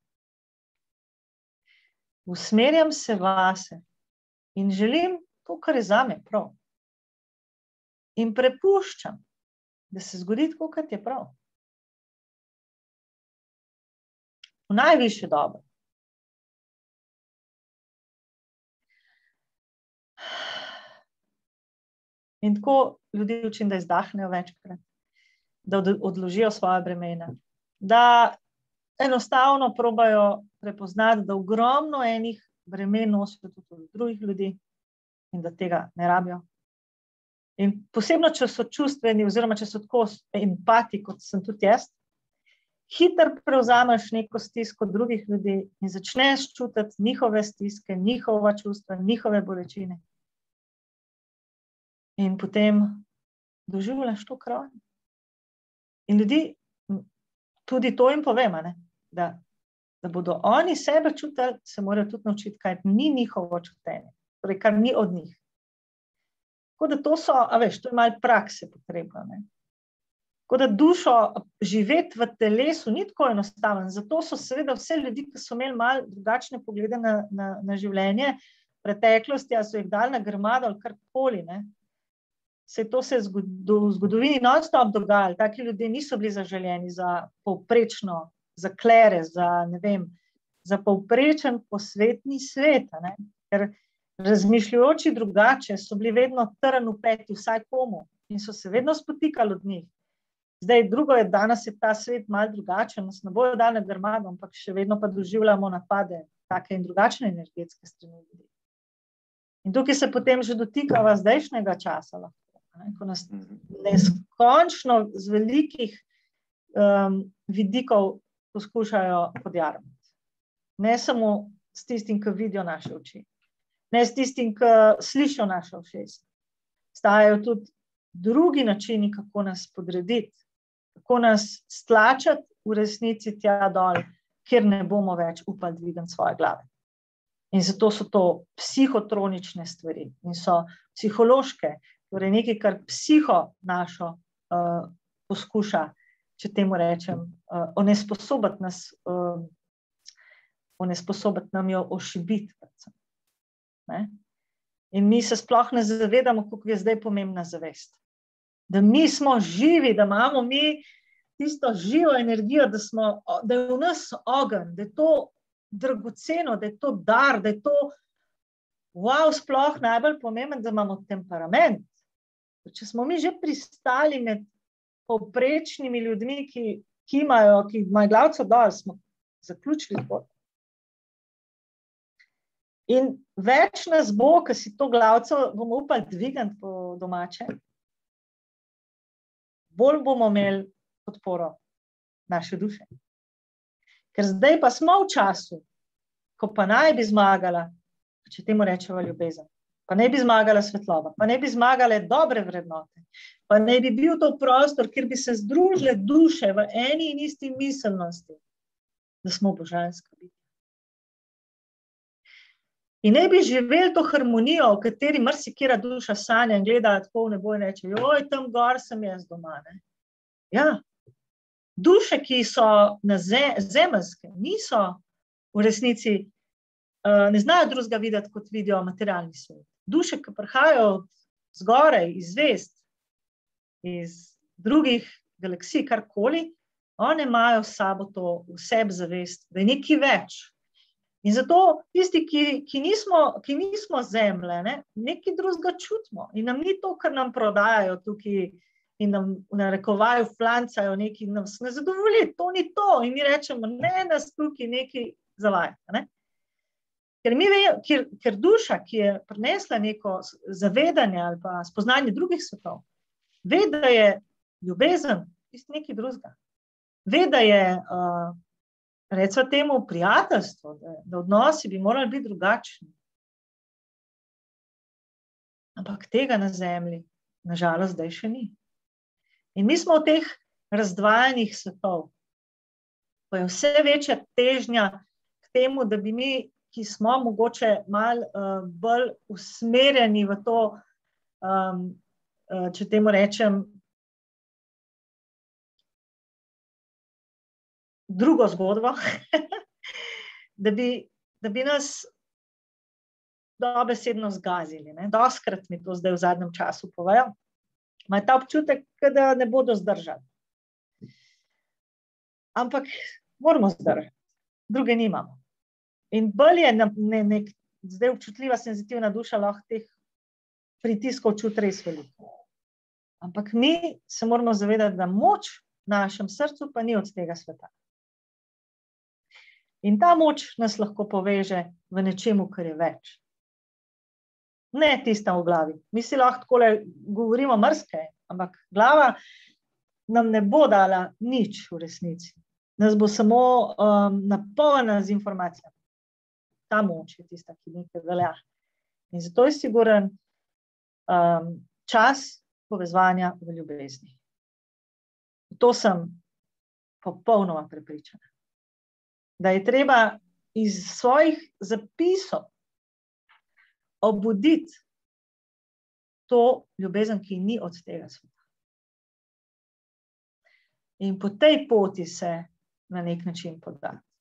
Usmerjam se vase in želim to, kar je za me prav. In prepuščam, da se zgodi tako, kot je prav. V najvišje dobro. In tako ljudi učim, da izdahnejo večkrat, da odložijo svoje bremena, da enostavno probajo prepoznati, da ogromno enih bremen nosijo tudi drugih ljudi in da tega ne rabijo. In posebno, če so čustveni, oziroma če so tako empati, kot sem tudi jaz, hitro prevzameš neko stisko drugih ljudi in začneš čutiti njihove stiske, njihova čustva, njihove bolečine. In potem doživljaš to kraj. In ljudi, tudi to jim povemo, da, da bodo oni sebe čutili, se morajo tudi naučiti, kaj ni njihovo čutenje, torej kar ni od njih. Tako da to so, a veš, to je malo prakse potrebno. Ne? Tako da dušo živeti v telesu ni tako enostaven. Zato so seveda vse ljudi, ki so imeli malo drugačne poglede na, na, na življenje, preteklosti, a so jih dali na grmado ali karkoli. Se to se v zgodovini non-stop dogajalo. Taki ljudje niso bili zaželjeni za povprečno, za klere, za, vem, za povprečen posvetni svet. Ker razmišljajoči drugače so bili vedno trn v peti, vsaj komu, in so se vedno spotikali od njih. Zdaj, drugo je, da danes je ta svet malce drugačen, nas ne bojo dali grmado, ampak še vedno pa doživljamo napade, take in drugačne energetske strani ljudi. In tukaj se potem že dotikava zdajšnjega časa, lahko, ne, ko nas neskončno z velikih um, vidikov poskušajo podjarmiti. Ne samo s tistim, ki vidijo naše oči, ne s tistim, ki slišijo naše ušesa. Stajajo tudi drugi načini, kako nas podrediti kako nas stlačati v resnici tja dol, kjer ne bomo več upali dvigati svoje glave. In zato so to psihotronične stvari in so psihološke, torej nekaj, kar psiho našo uh, poskuša, če temu rečem, uh, onesposobiti nas, uh, onesposobiti nam jo ošibiti. In mi se sploh ne zavedamo, kako je zdaj pomembna zavest da mi smo živi, da imamo mi tisto živo energijo, da, smo, da je v nas ogen, da je to dragoceno, da je to dar, da je to wow, sploh najbolj pomembno, da imamo temperament. Če smo mi že pristali med povprečnimi ljudmi, ki, ki imajo, ki imajo glavco dol, smo zaključili pot. In več nas bo, ki si to glavco bomo upali dvigati po domače, bolj bomo imeli podporo naše duše. Ker zdaj pa smo v času, ko pa naj bi zmagala, če temu rečemo ljubezen, pa ne bi zmagala svetloba, pa ne bi zmagale dobre vrednote, pa ne bi bil to prostor, kjer bi se združile duše v eni in isti miselnosti, da smo božanska biti. In ne bi živeli to harmonijo, v kateri marsikera duša sanja in gleda tako v nebo in reče: Joj, tam gor sem jaz doma. Ne? Ja, duše, ki so na zemeljske, niso v resnici, uh, ne znajo drugega videti, kot vidijo materialni svet. Duše, ki prihajajo zgoraj, iz zvest, iz drugih galaksij, karkoli, one imajo s sabo to vseb zavest, da je nekaj več. In zato tisti, ki, ki, nismo, ki nismo zemlje, ne, nekaj drugega čutimo. In nam ni to, kar nam prodajajo tukaj, in nam narekovajo, flancajo nekaj, nam ne zadovolji, to ni to. In mi rečemo, ne, nas tukaj nekaj zavajate. Ne. Ker, ve, ker, ker duša, ki je prinesla neko zavedanje ali pa spoznanje drugih svetov, ve, da je ljubezen tisti nekaj drugega. Ve, da je. Uh, recimo temu prijateljstvo, da, da odnosi bi morali biti drugačni. Ampak tega na zemlji, nažalost, zdaj še ni. In mi smo v teh razdvajanjih svetov, ko je vse večja težnja k temu, da bi mi, ki smo mogoče malo uh, bolj usmerjeni v to, um, uh, če temu rečem, drugo zgodbo, da, bi, da bi nas dobesedno zgazili. Doskrat mi to zdaj v zadnjem času povejo. Imajo ta občutek, da ne bodo zdržali. Ampak moramo zdržati, druge nimamo. In bolj je ne, ne, nek, zdaj občutljiva, senzitivna duša lahko teh pritiskov čuti res veliko. Ampak mi se moramo zavedati, da moč v našem srcu pa ni od tega sveta. In ta moč nas lahko poveže v nečemu, kar je več. Ne tista v glavi. Mi si lahko tako govorimo mrske, ampak glava nam ne bo dala nič v resnici. nas bo samo um, napolnjena z informacijami. Ta moč je tista, ki nekaj velja. In zato je siguren um, čas povezovanja v ljubezni. To sem popolnoma prepričana. Da je treba iz svojih zapisov obuditi to ljubezen, ki ni od tega sveta. In po tej poti se na nek način podati.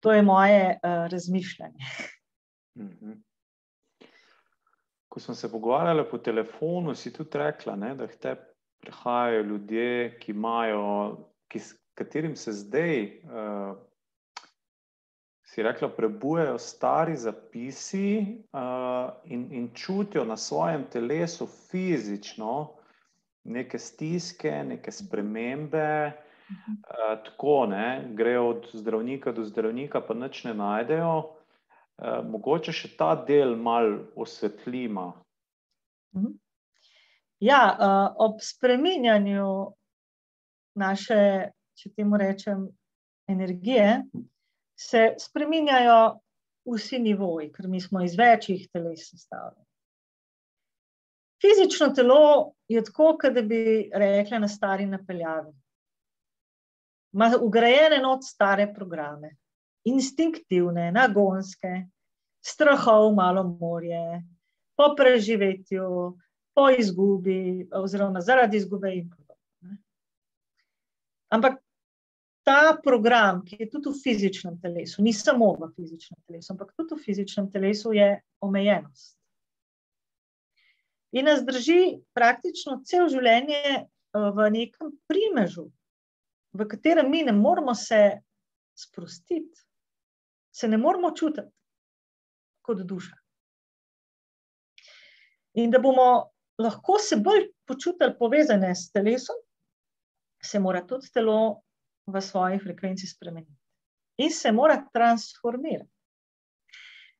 To je moje uh, razmišljanje. Mhm. Ko smo se pogovarjali po telefonu, si tudi rekla, ne, da te prihajajo ljudje, ki imajo, ki, katerim se zdaj, uh, si rekla, prebujajo stari zapisi uh, in, in čutijo na svojem telesu fizično neke stiske, neke spremembe. Uh, tako ne, grejo od zdravnika do zdravnika, pa nič ne najdejo. Uh, mogoče še ta del malo osvetlima. Mhm. Ja, uh, ob spreminjanju naše, če temu rečem, energije, se spreminjajo vsi nivoji, ker mi smo iz večjih teles sestavljeni. Fizično telo je tako, kot da bi rekla na stari napeljavi ima ugrajene not stare programe, instinktivne, nagonske, strahov, malo morje, po preživetju, po izgubi, oziroma zaradi izgube in podobno. Ampak ta program, ki je tudi v fizičnem telesu, ni samo v fizičnem telesu, ampak tudi v fizičnem telesu, je omejenost. In nas drži praktično cel življenje eh, v nekem primežu, v katerem mi ne moramo se sprostiti, se ne moramo čutiti kot duša. In da bomo lahko se bolj počutili povezane s telesom, se mora tudi telo v svoji frekvenci spremeniti in se mora transformirati.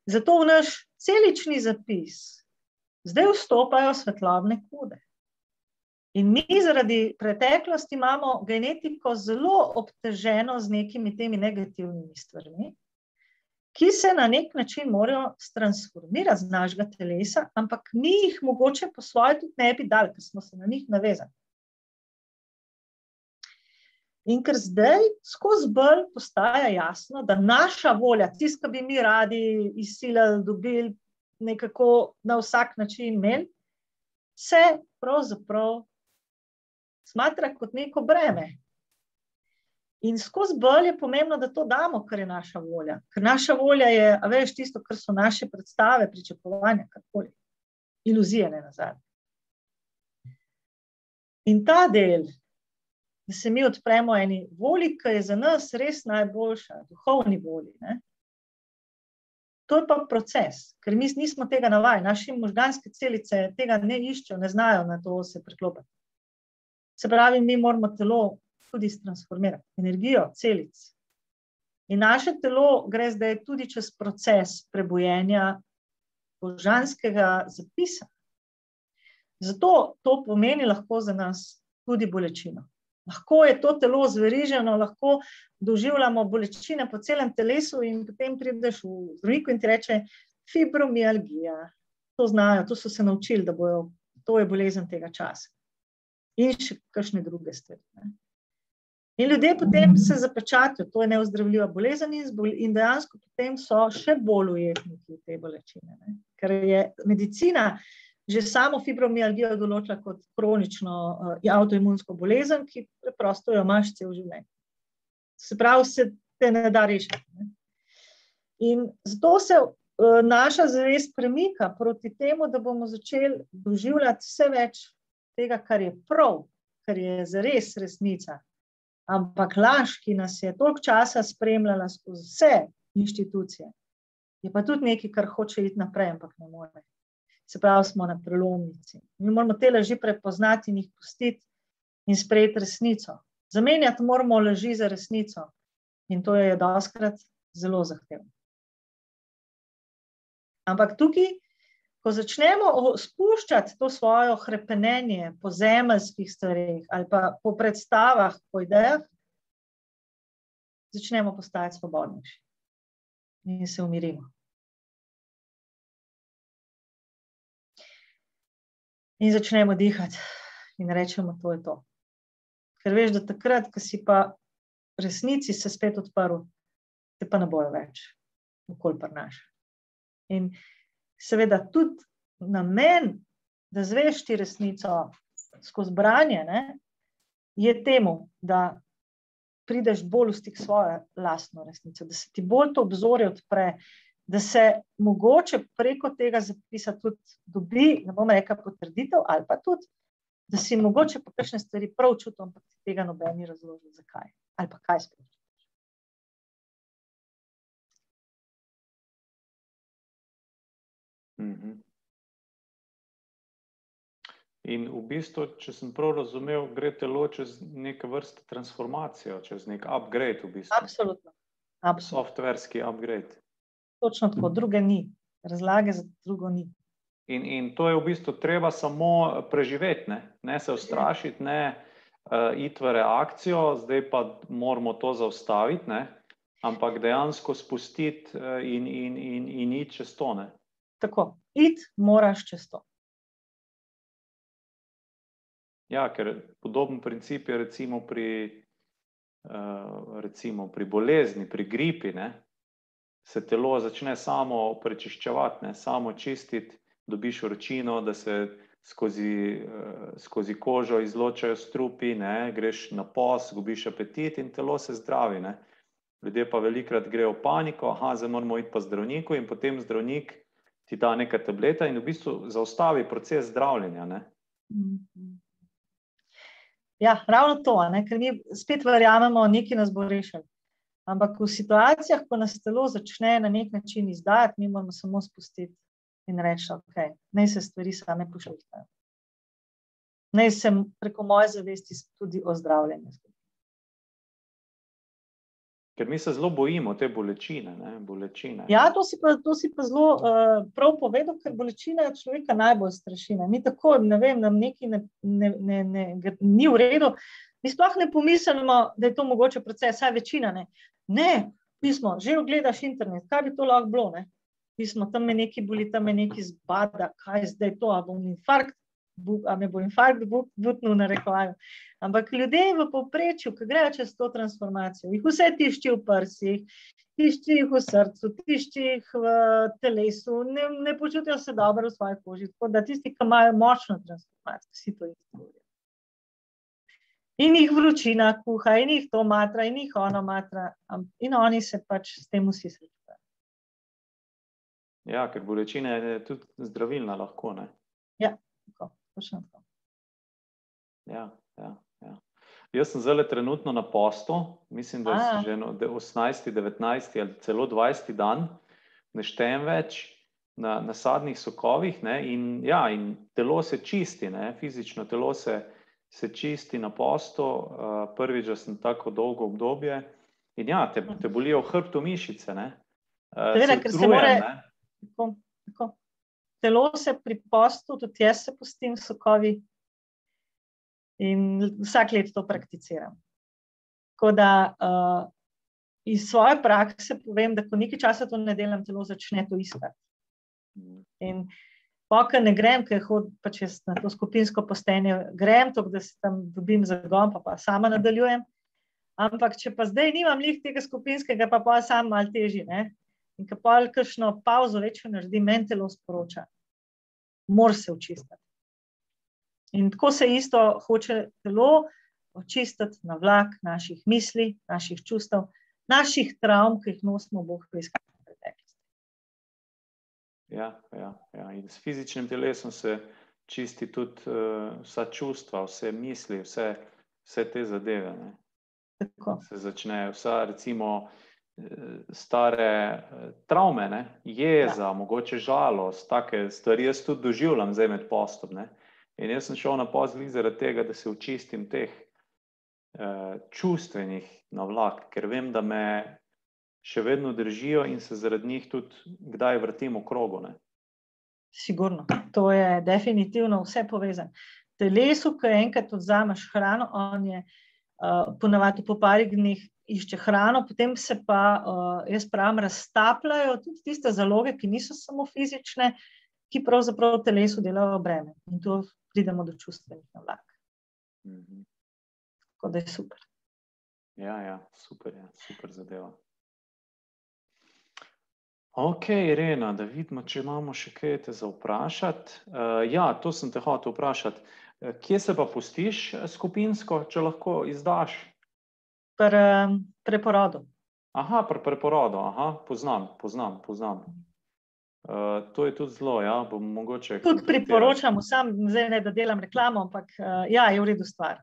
Zato v naš celični zapis zdaj vstopajo svetlobne kode. In mi zaradi preteklosti imamo genetiko zelo obteženo z nekimi temi negativnimi stvarmi, ki se na nek način morajo transformirati z našega telesa, ampak mi jih mogoče po svoje tudi ne bi dali, ker smo se na njih navezali. In ker zdaj skozi bolj postaja jasno, da naša volja, tisto, kar bi mi radi izsilili, dobili, nekako na vsak način imeli, se pravzaprav smatra kot neko breme. In skozi bolj je pomembno, da to damo, kar je naša volja. Ker naša volja je, a veš, tisto, kar so naše predstave, pričakovanja, karkoli, iluzije, ne nazaj. In ta del, da se mi odpremo eni volji, ki je za nas res najboljša, duhovni volji. Ne? To je pa proces, ker mi nismo tega navajeni, naše možganske celice tega ne iščejo, ne znajo na to se priklopiti. Se pravi, mi moramo telo tudi transformirati, energijo, celic. In naše telo gre zdaj tudi čez proces prebojenja božanskega zapisa. Zato to pomeni lahko za nas tudi bolečino. Lahko je to telo zveriženo, lahko doživljamo bolečine po celem telesu, in potem prideš v zdravniku in ti reče: fibromialgija. To znajo, to so se naučili, da bojo, to je bolezen tega časa in še kakšne druge stvari. Ne. In ljudje potem se zapečatijo, to je neozdravljiva bolezen, in dejansko potem so še bolj ujetniki te bolečine. Ne. Ker je medicina že samo fibromialgijo določila kot kronično uh, avtoimunsko bolezen, ki preprosto jo imaš cel življenje. Se pravi, se te ne da rešiti. Ne. In zato se uh, naša zavest premika proti temu, da bomo začeli doživljati vse več tega, kar je prav, kar je zares resnica. Ampak laž, ki nas je toliko časa spremljala skozi vse inštitucije, je pa tudi nekaj, kar hoče iti naprej, ampak ne more. Se pravi, smo na prelomnici. Mi moramo te laži prepoznati in jih pustiti in sprejeti resnico. Zamenjati moramo laži za resnico in to je doskrat zelo zahtevno. Ampak tukaj ko začnemo spuščati to svoje krepenje po zemeljskih stvareh ali pa po predstavah, po idejah, začnemo postajati svobodnejši in se umirimo. In začnemo dihati, in rečemo, da je to. Ker veš, da takrat, ko si pa resnici se spet odprl, te pa ne bojo več, okolj pa naš. In seveda tudi namen, da zveš ti resnico skozi branje, ne, je temu, da prideš bolj v stik s svojo lastno resnico, da se ti bolj to obzorje odpre, da se mogoče preko tega zapisa tudi dobi, ne bom rekel, potrditev, ali pa tudi, da si mogoče po kakšne stvari prav čutil, ampak tega noben ni razložil, zakaj ali pa kaj sploh. Mhm. In v bistvu, če sem prav razumel, gre telo čez neke vrste transformacijo, čez nek upgrade. V bistvu. Absolutno. Absolutno. Softverski upgrade. Točno tako, druge ni, razlage za drugo ni. In, in to je v bistvu treba samo preživeti, ne, ne se ustrašiti, ne uh, iti v reakcijo, zdaj pa moramo to zaustaviti, ne, ampak dejansko spustiti uh, in, in, in, in iti čez to. Tako, id, moraš čez to. Ja, ker podoben princip je recimo pri, uh, recimo pri bolezni, pri gripi. Ne? Se telo začne samo prečiščevati, ne? samo čistiti, dobiš vročino, da se skozi, uh, skozi kožo izločajo strupi, ne? greš na pos, gubiš apetit in telo se zdravi. Ne? Ljudje pa velikrat grejo v paniko, da zdaj moramo iti pa zdravniku, in potem zdravnik ti da nekaj tableta in v bistvu zaustavi proces zdravljenja. Ne? Mhm. Ja, ravno to, ne? ker mi spet verjamemo, nekaj nas bo rešil. Ampak v situacijah, ko nas telo začne na nek način izdajati, mi moramo samo spustiti in reči, da okay, naj se stvari same pošiljajo. Naj se preko moje zavesti tudi ozdravljanje. Ker mi se zelo bojimo te bolečine. bolečine. Ja, to si pa, to si pa zelo uh, prav povedal, ker bolečina človeka najbolj straši. Ne? Mi tako, ne vem, nam nekaj ne, ne, ne, ne, ni v redu. Mi sploh ne pomislimo, da je to mogoče proces, saj večina ne. Ne, pismo, že ogledaš internet, kaj bi to lahko bilo. Ne? Pismo, tam me nekaj boli, tam me nekaj zbada, kaj zdaj to, a bom infarkt, a me bo infarkt butnil na rekovaju. Ampak ljudje v povprečju, ki grejo čez to transformacijo, jih vse tišči v prsih, tišči jih v srcu, tišči jih v telesu, ne, ne počutijo se dobro v svoji koži. Tako da tisti, ki imajo močno transformacijo, vsi to izgovorijo. In jih vročina kuha, in jih to matra, in jih ono matra, in oni se pač s tem vsi srečujejo. Ja, ker bolečina je tudi zdravilna, lahko ne. Ja, točno tako. Ja, ja. Jaz sem zelo trenutno na postu, mislim, da je že 18, 19 ali celo 20 dan, ne štejem več na, na sadnih sokovih. Ne, in, ja, in telo se čisti, ne, fizično telo se, se čisti na postu. Uh, prvič, da sem tako dolgo obdobje. In ja, te, te bolijo v hrbtu mišice. Ne, uh, Seveda, ker se more. Tako, tako. Telo se pri postu, tudi jaz se postim sokovi, in vsak let to prakticiram. Tako da uh, iz svoje prakse povem, da ko nekaj časa to ne delam, telo začne to iskati. In pokaj ne grem, ker hodim pač na to skupinsko postenje, grem to, da se tam dobim za gom, pa, pa sama nadaljujem. Ampak, če pa zdaj nimam lih tega skupinskega, pa pa sam malo teži. Ne? In ko pa kakšno pauzo večjo naredim, meni telo sporoča, mora se očistiti. In tako se isto hoče telo očistiti na vlak naših misli, naših čustev, naših travm, ki jih nosimo, boh poiskati v preteklosti. Ja, ja, ja. In s fizičnim telesom se čisti tudi uh, vsa čustva, vse misli, vse, vse te zadeve. Ne. Tako. Se začnejo vsa, recimo, stare eh, travme, ne? jeza, ja. mogoče žalost, take stvari jaz tudi doživljam zdaj med postom. Ne? In jaz sem šel na pozdrav zaradi tega, da se očistim teh uh, čustvenih navlak, ker vem, da me še vedno držijo in se zaradi njih tudi kdaj vrtim v krogu. Ne? sigurno. To je definitivno vse povezano. Telesu, ki enkrat odzameš hrano, on je uh, ponavadi po parih dneh išče hrano, potem se pa, uh, jaz pravim, raztapljajo tudi tiste zaloge, ki niso samo fizične, ki pravzaprav v telesu delajo breme. In tu pridemo do čustvenih navlak. -hmm. Tako da je super. Ja, ja, super, ja, super zadeva. Ok, Irena, da vidimo, če imamo še kaj te za vprašati. Uh, ja, to sem te hotel vprašati. Uh, kje se pa pustiš eh, skupinsko, če lahko izdaš? Pri uh, preporodu. Aha, pri preporodu, aha, poznam, poznam. poznam. Uh, to je tudi zelo, ja, bom mogoče. Tudi priporočam, sam zdaj ne da delam reklamo, ampak uh, ja, je v redu stvar.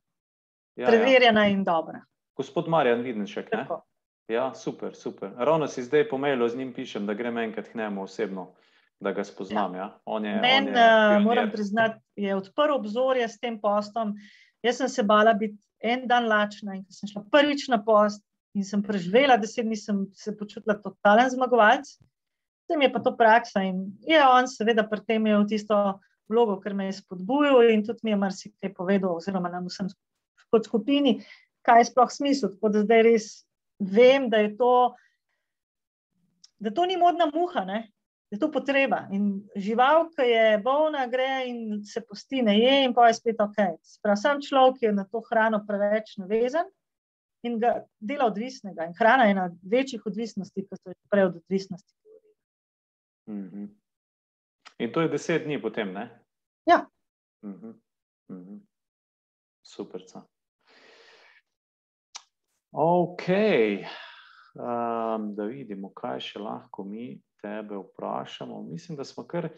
Ja, ja. Preverjena ja. in dobra. Gospod Marjan Videnšek, ne? Tako. Ja, super, super. Ravno si zdaj po mailu z njim pišem, da grem enkrat k njemu osebno, da ga spoznam. Ja. Ja? Je, Men, je, uh, moram priznati, je odprl obzorje s tem postom. Jaz sem se bala biti en dan lačna in ko sem šla prvič na post in sem preživela deset dni, sem se počutila totalen zmagovalec. Tem je pa to praksa in je on seveda pri tem imel tisto vlogo, ker me je spodbujal in tudi mi je marsikaj povedal, oziroma nam vsem kot skupini, kaj je sploh smisel. Tako da zdaj res vem, da je to, da to ni modna muha, ne? Je to potreba. In žival, ki je bolna, gre in se posti, ne je, in pa je spet ok. Sprav, sam človek je na to hrano preveč navezan in ga dela odvisnega. In hrana je ena večjih odvisnosti, kot so prej od odvisnosti. Mm -hmm. In to je deset dni potem, ne? Ja. Mm -hmm. Mm -hmm. Super. Ok, um, da vidimo, kaj še lahko mi tebe vprašamo. Mislim, da smo kar.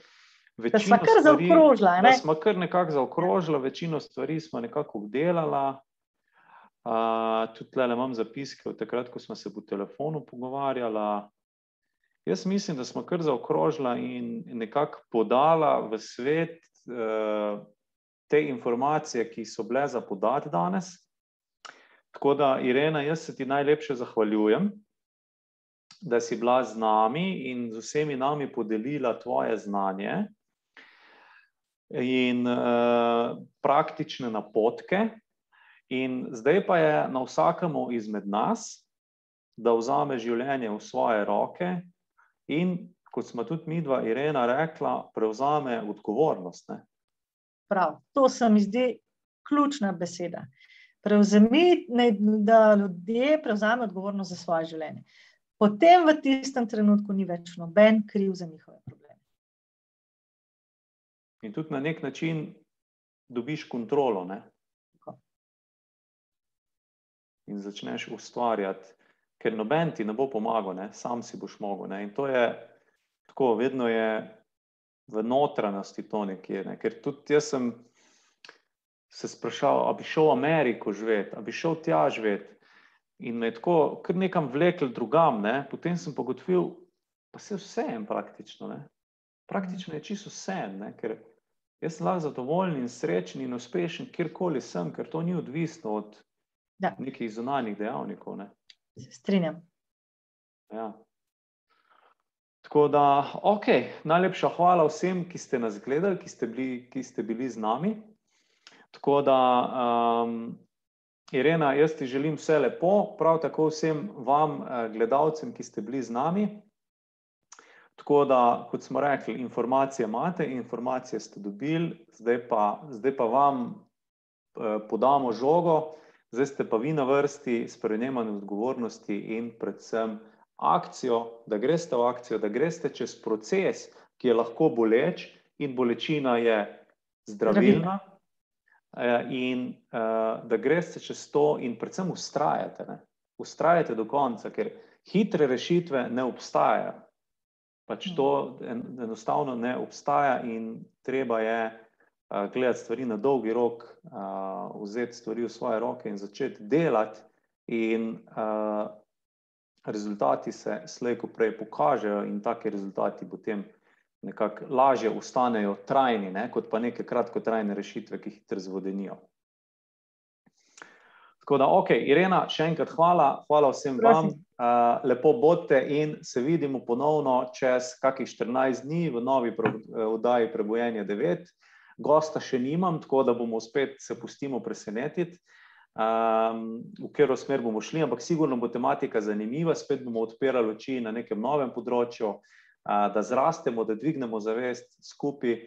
Da smo kar zaokrožili. Ne? Da smo kar nekako zaokrožili, večino stvari smo nekako obdelali. Uh, tudi tukaj imam zapiske od takrat, ko smo se po telefonu pogovarjali. Jaz mislim, da smo kar zaokrožili in nekako podala v svet uh, te informacije, ki so bile za podati danes. Tako da, Irena, jaz se ti najlepše zahvaljujem, da si bila z nami in z vsemi nami podelila tvoje znanje in uh, praktične napotke. In zdaj pa je na vsakemu izmed nas, da vzame življenje v svoje roke in, kot smo tudi mi dva, Irena, rekla, prevzame odgovornost. Ne? Prav, to se mi zdi ključna beseda. Prevzemi, da ljudje prevzamejo odgovornost za svoje življenje. Potem v tistem trenutku ni več noben kriv za njihove probleme. In tudi na nek način dobiš kontrolo. Ne? In začneš ustvarjati, ker noben ti ne bo pomagal, ne? sam si boš mogel. Ne? In to je tako, vedno je v notranjosti to nekje. Ne? Ker tudi jaz sem se sprašal, ali bi šel v Ameriko živeti, ali bi šel tja živeti. In me je tako, kar nekam vlekel drugam, ne? potem sem pogotovil, pa se vse en praktično. Ne? Praktično je čisto vse en, ker jaz sem lahko zadovoljen in srečen in uspešen, kjerkoli sem, ker to ni odvisno od ja. nekih zunanjih dejavnikov. Ne? Se strinjam. Ja. Tako da, ok, najlepša hvala vsem, ki ste nas gledali, ki ste bili, ki ste bili z nami. Tako da, um, Irena, jaz ti želim vse lepo, prav tako vsem vam, uh, gledalcem, ki ste bili z nami. Tako da, kot smo rekli, informacije imate, informacije ste dobili, zdaj pa, zdaj pa vam uh, podamo žogo, zdaj ste pa vi na vrsti s prejemanjem odgovornosti in predvsem akcijo, da greste v akcijo, da greste čez proces, ki je lahko boleč in bolečina je zdravilna. zdravilna. Eh, in uh, da greste čez to, in predvsem ustrajate, ne? ustrajate do konca, ker hitre rešitve ne obstajajo. Pač to en, enostavno ne obstaja, in treba je uh, gledati stvari na dolgi rok, vzeti stvari v svoje roke in začeti delati, in rezultati se slejko prej pokažejo, in take rezultati potem nekako lažje ostanejo trajni, ne, kot pa neke kratkotrajne rešitve, ki hitro zvodenijo. Tako da, ok, Irena, še enkrat hvala, hvala vsem Prosim. vam. Uh, lepo bodite in se vidimo ponovno čez kakih 14 dni v novi oddaji Prebojenje 9. Gosta še nimam, tako da bomo spet se pustimo presenetiti, um, v katero smer bomo šli, ampak sigurno bo tematika zanimiva, spet bomo odpirali oči na nekem novem področju, uh, da zrastemo, da dvignemo zavest skupaj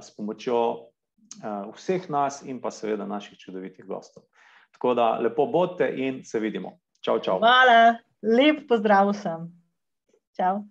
s pomočjo vseh nas in pa seveda naših čudovitih gostov. Tako da lepo bodite in se vidimo. Čau, čau. Hvala, lep pozdrav vsem. Čau.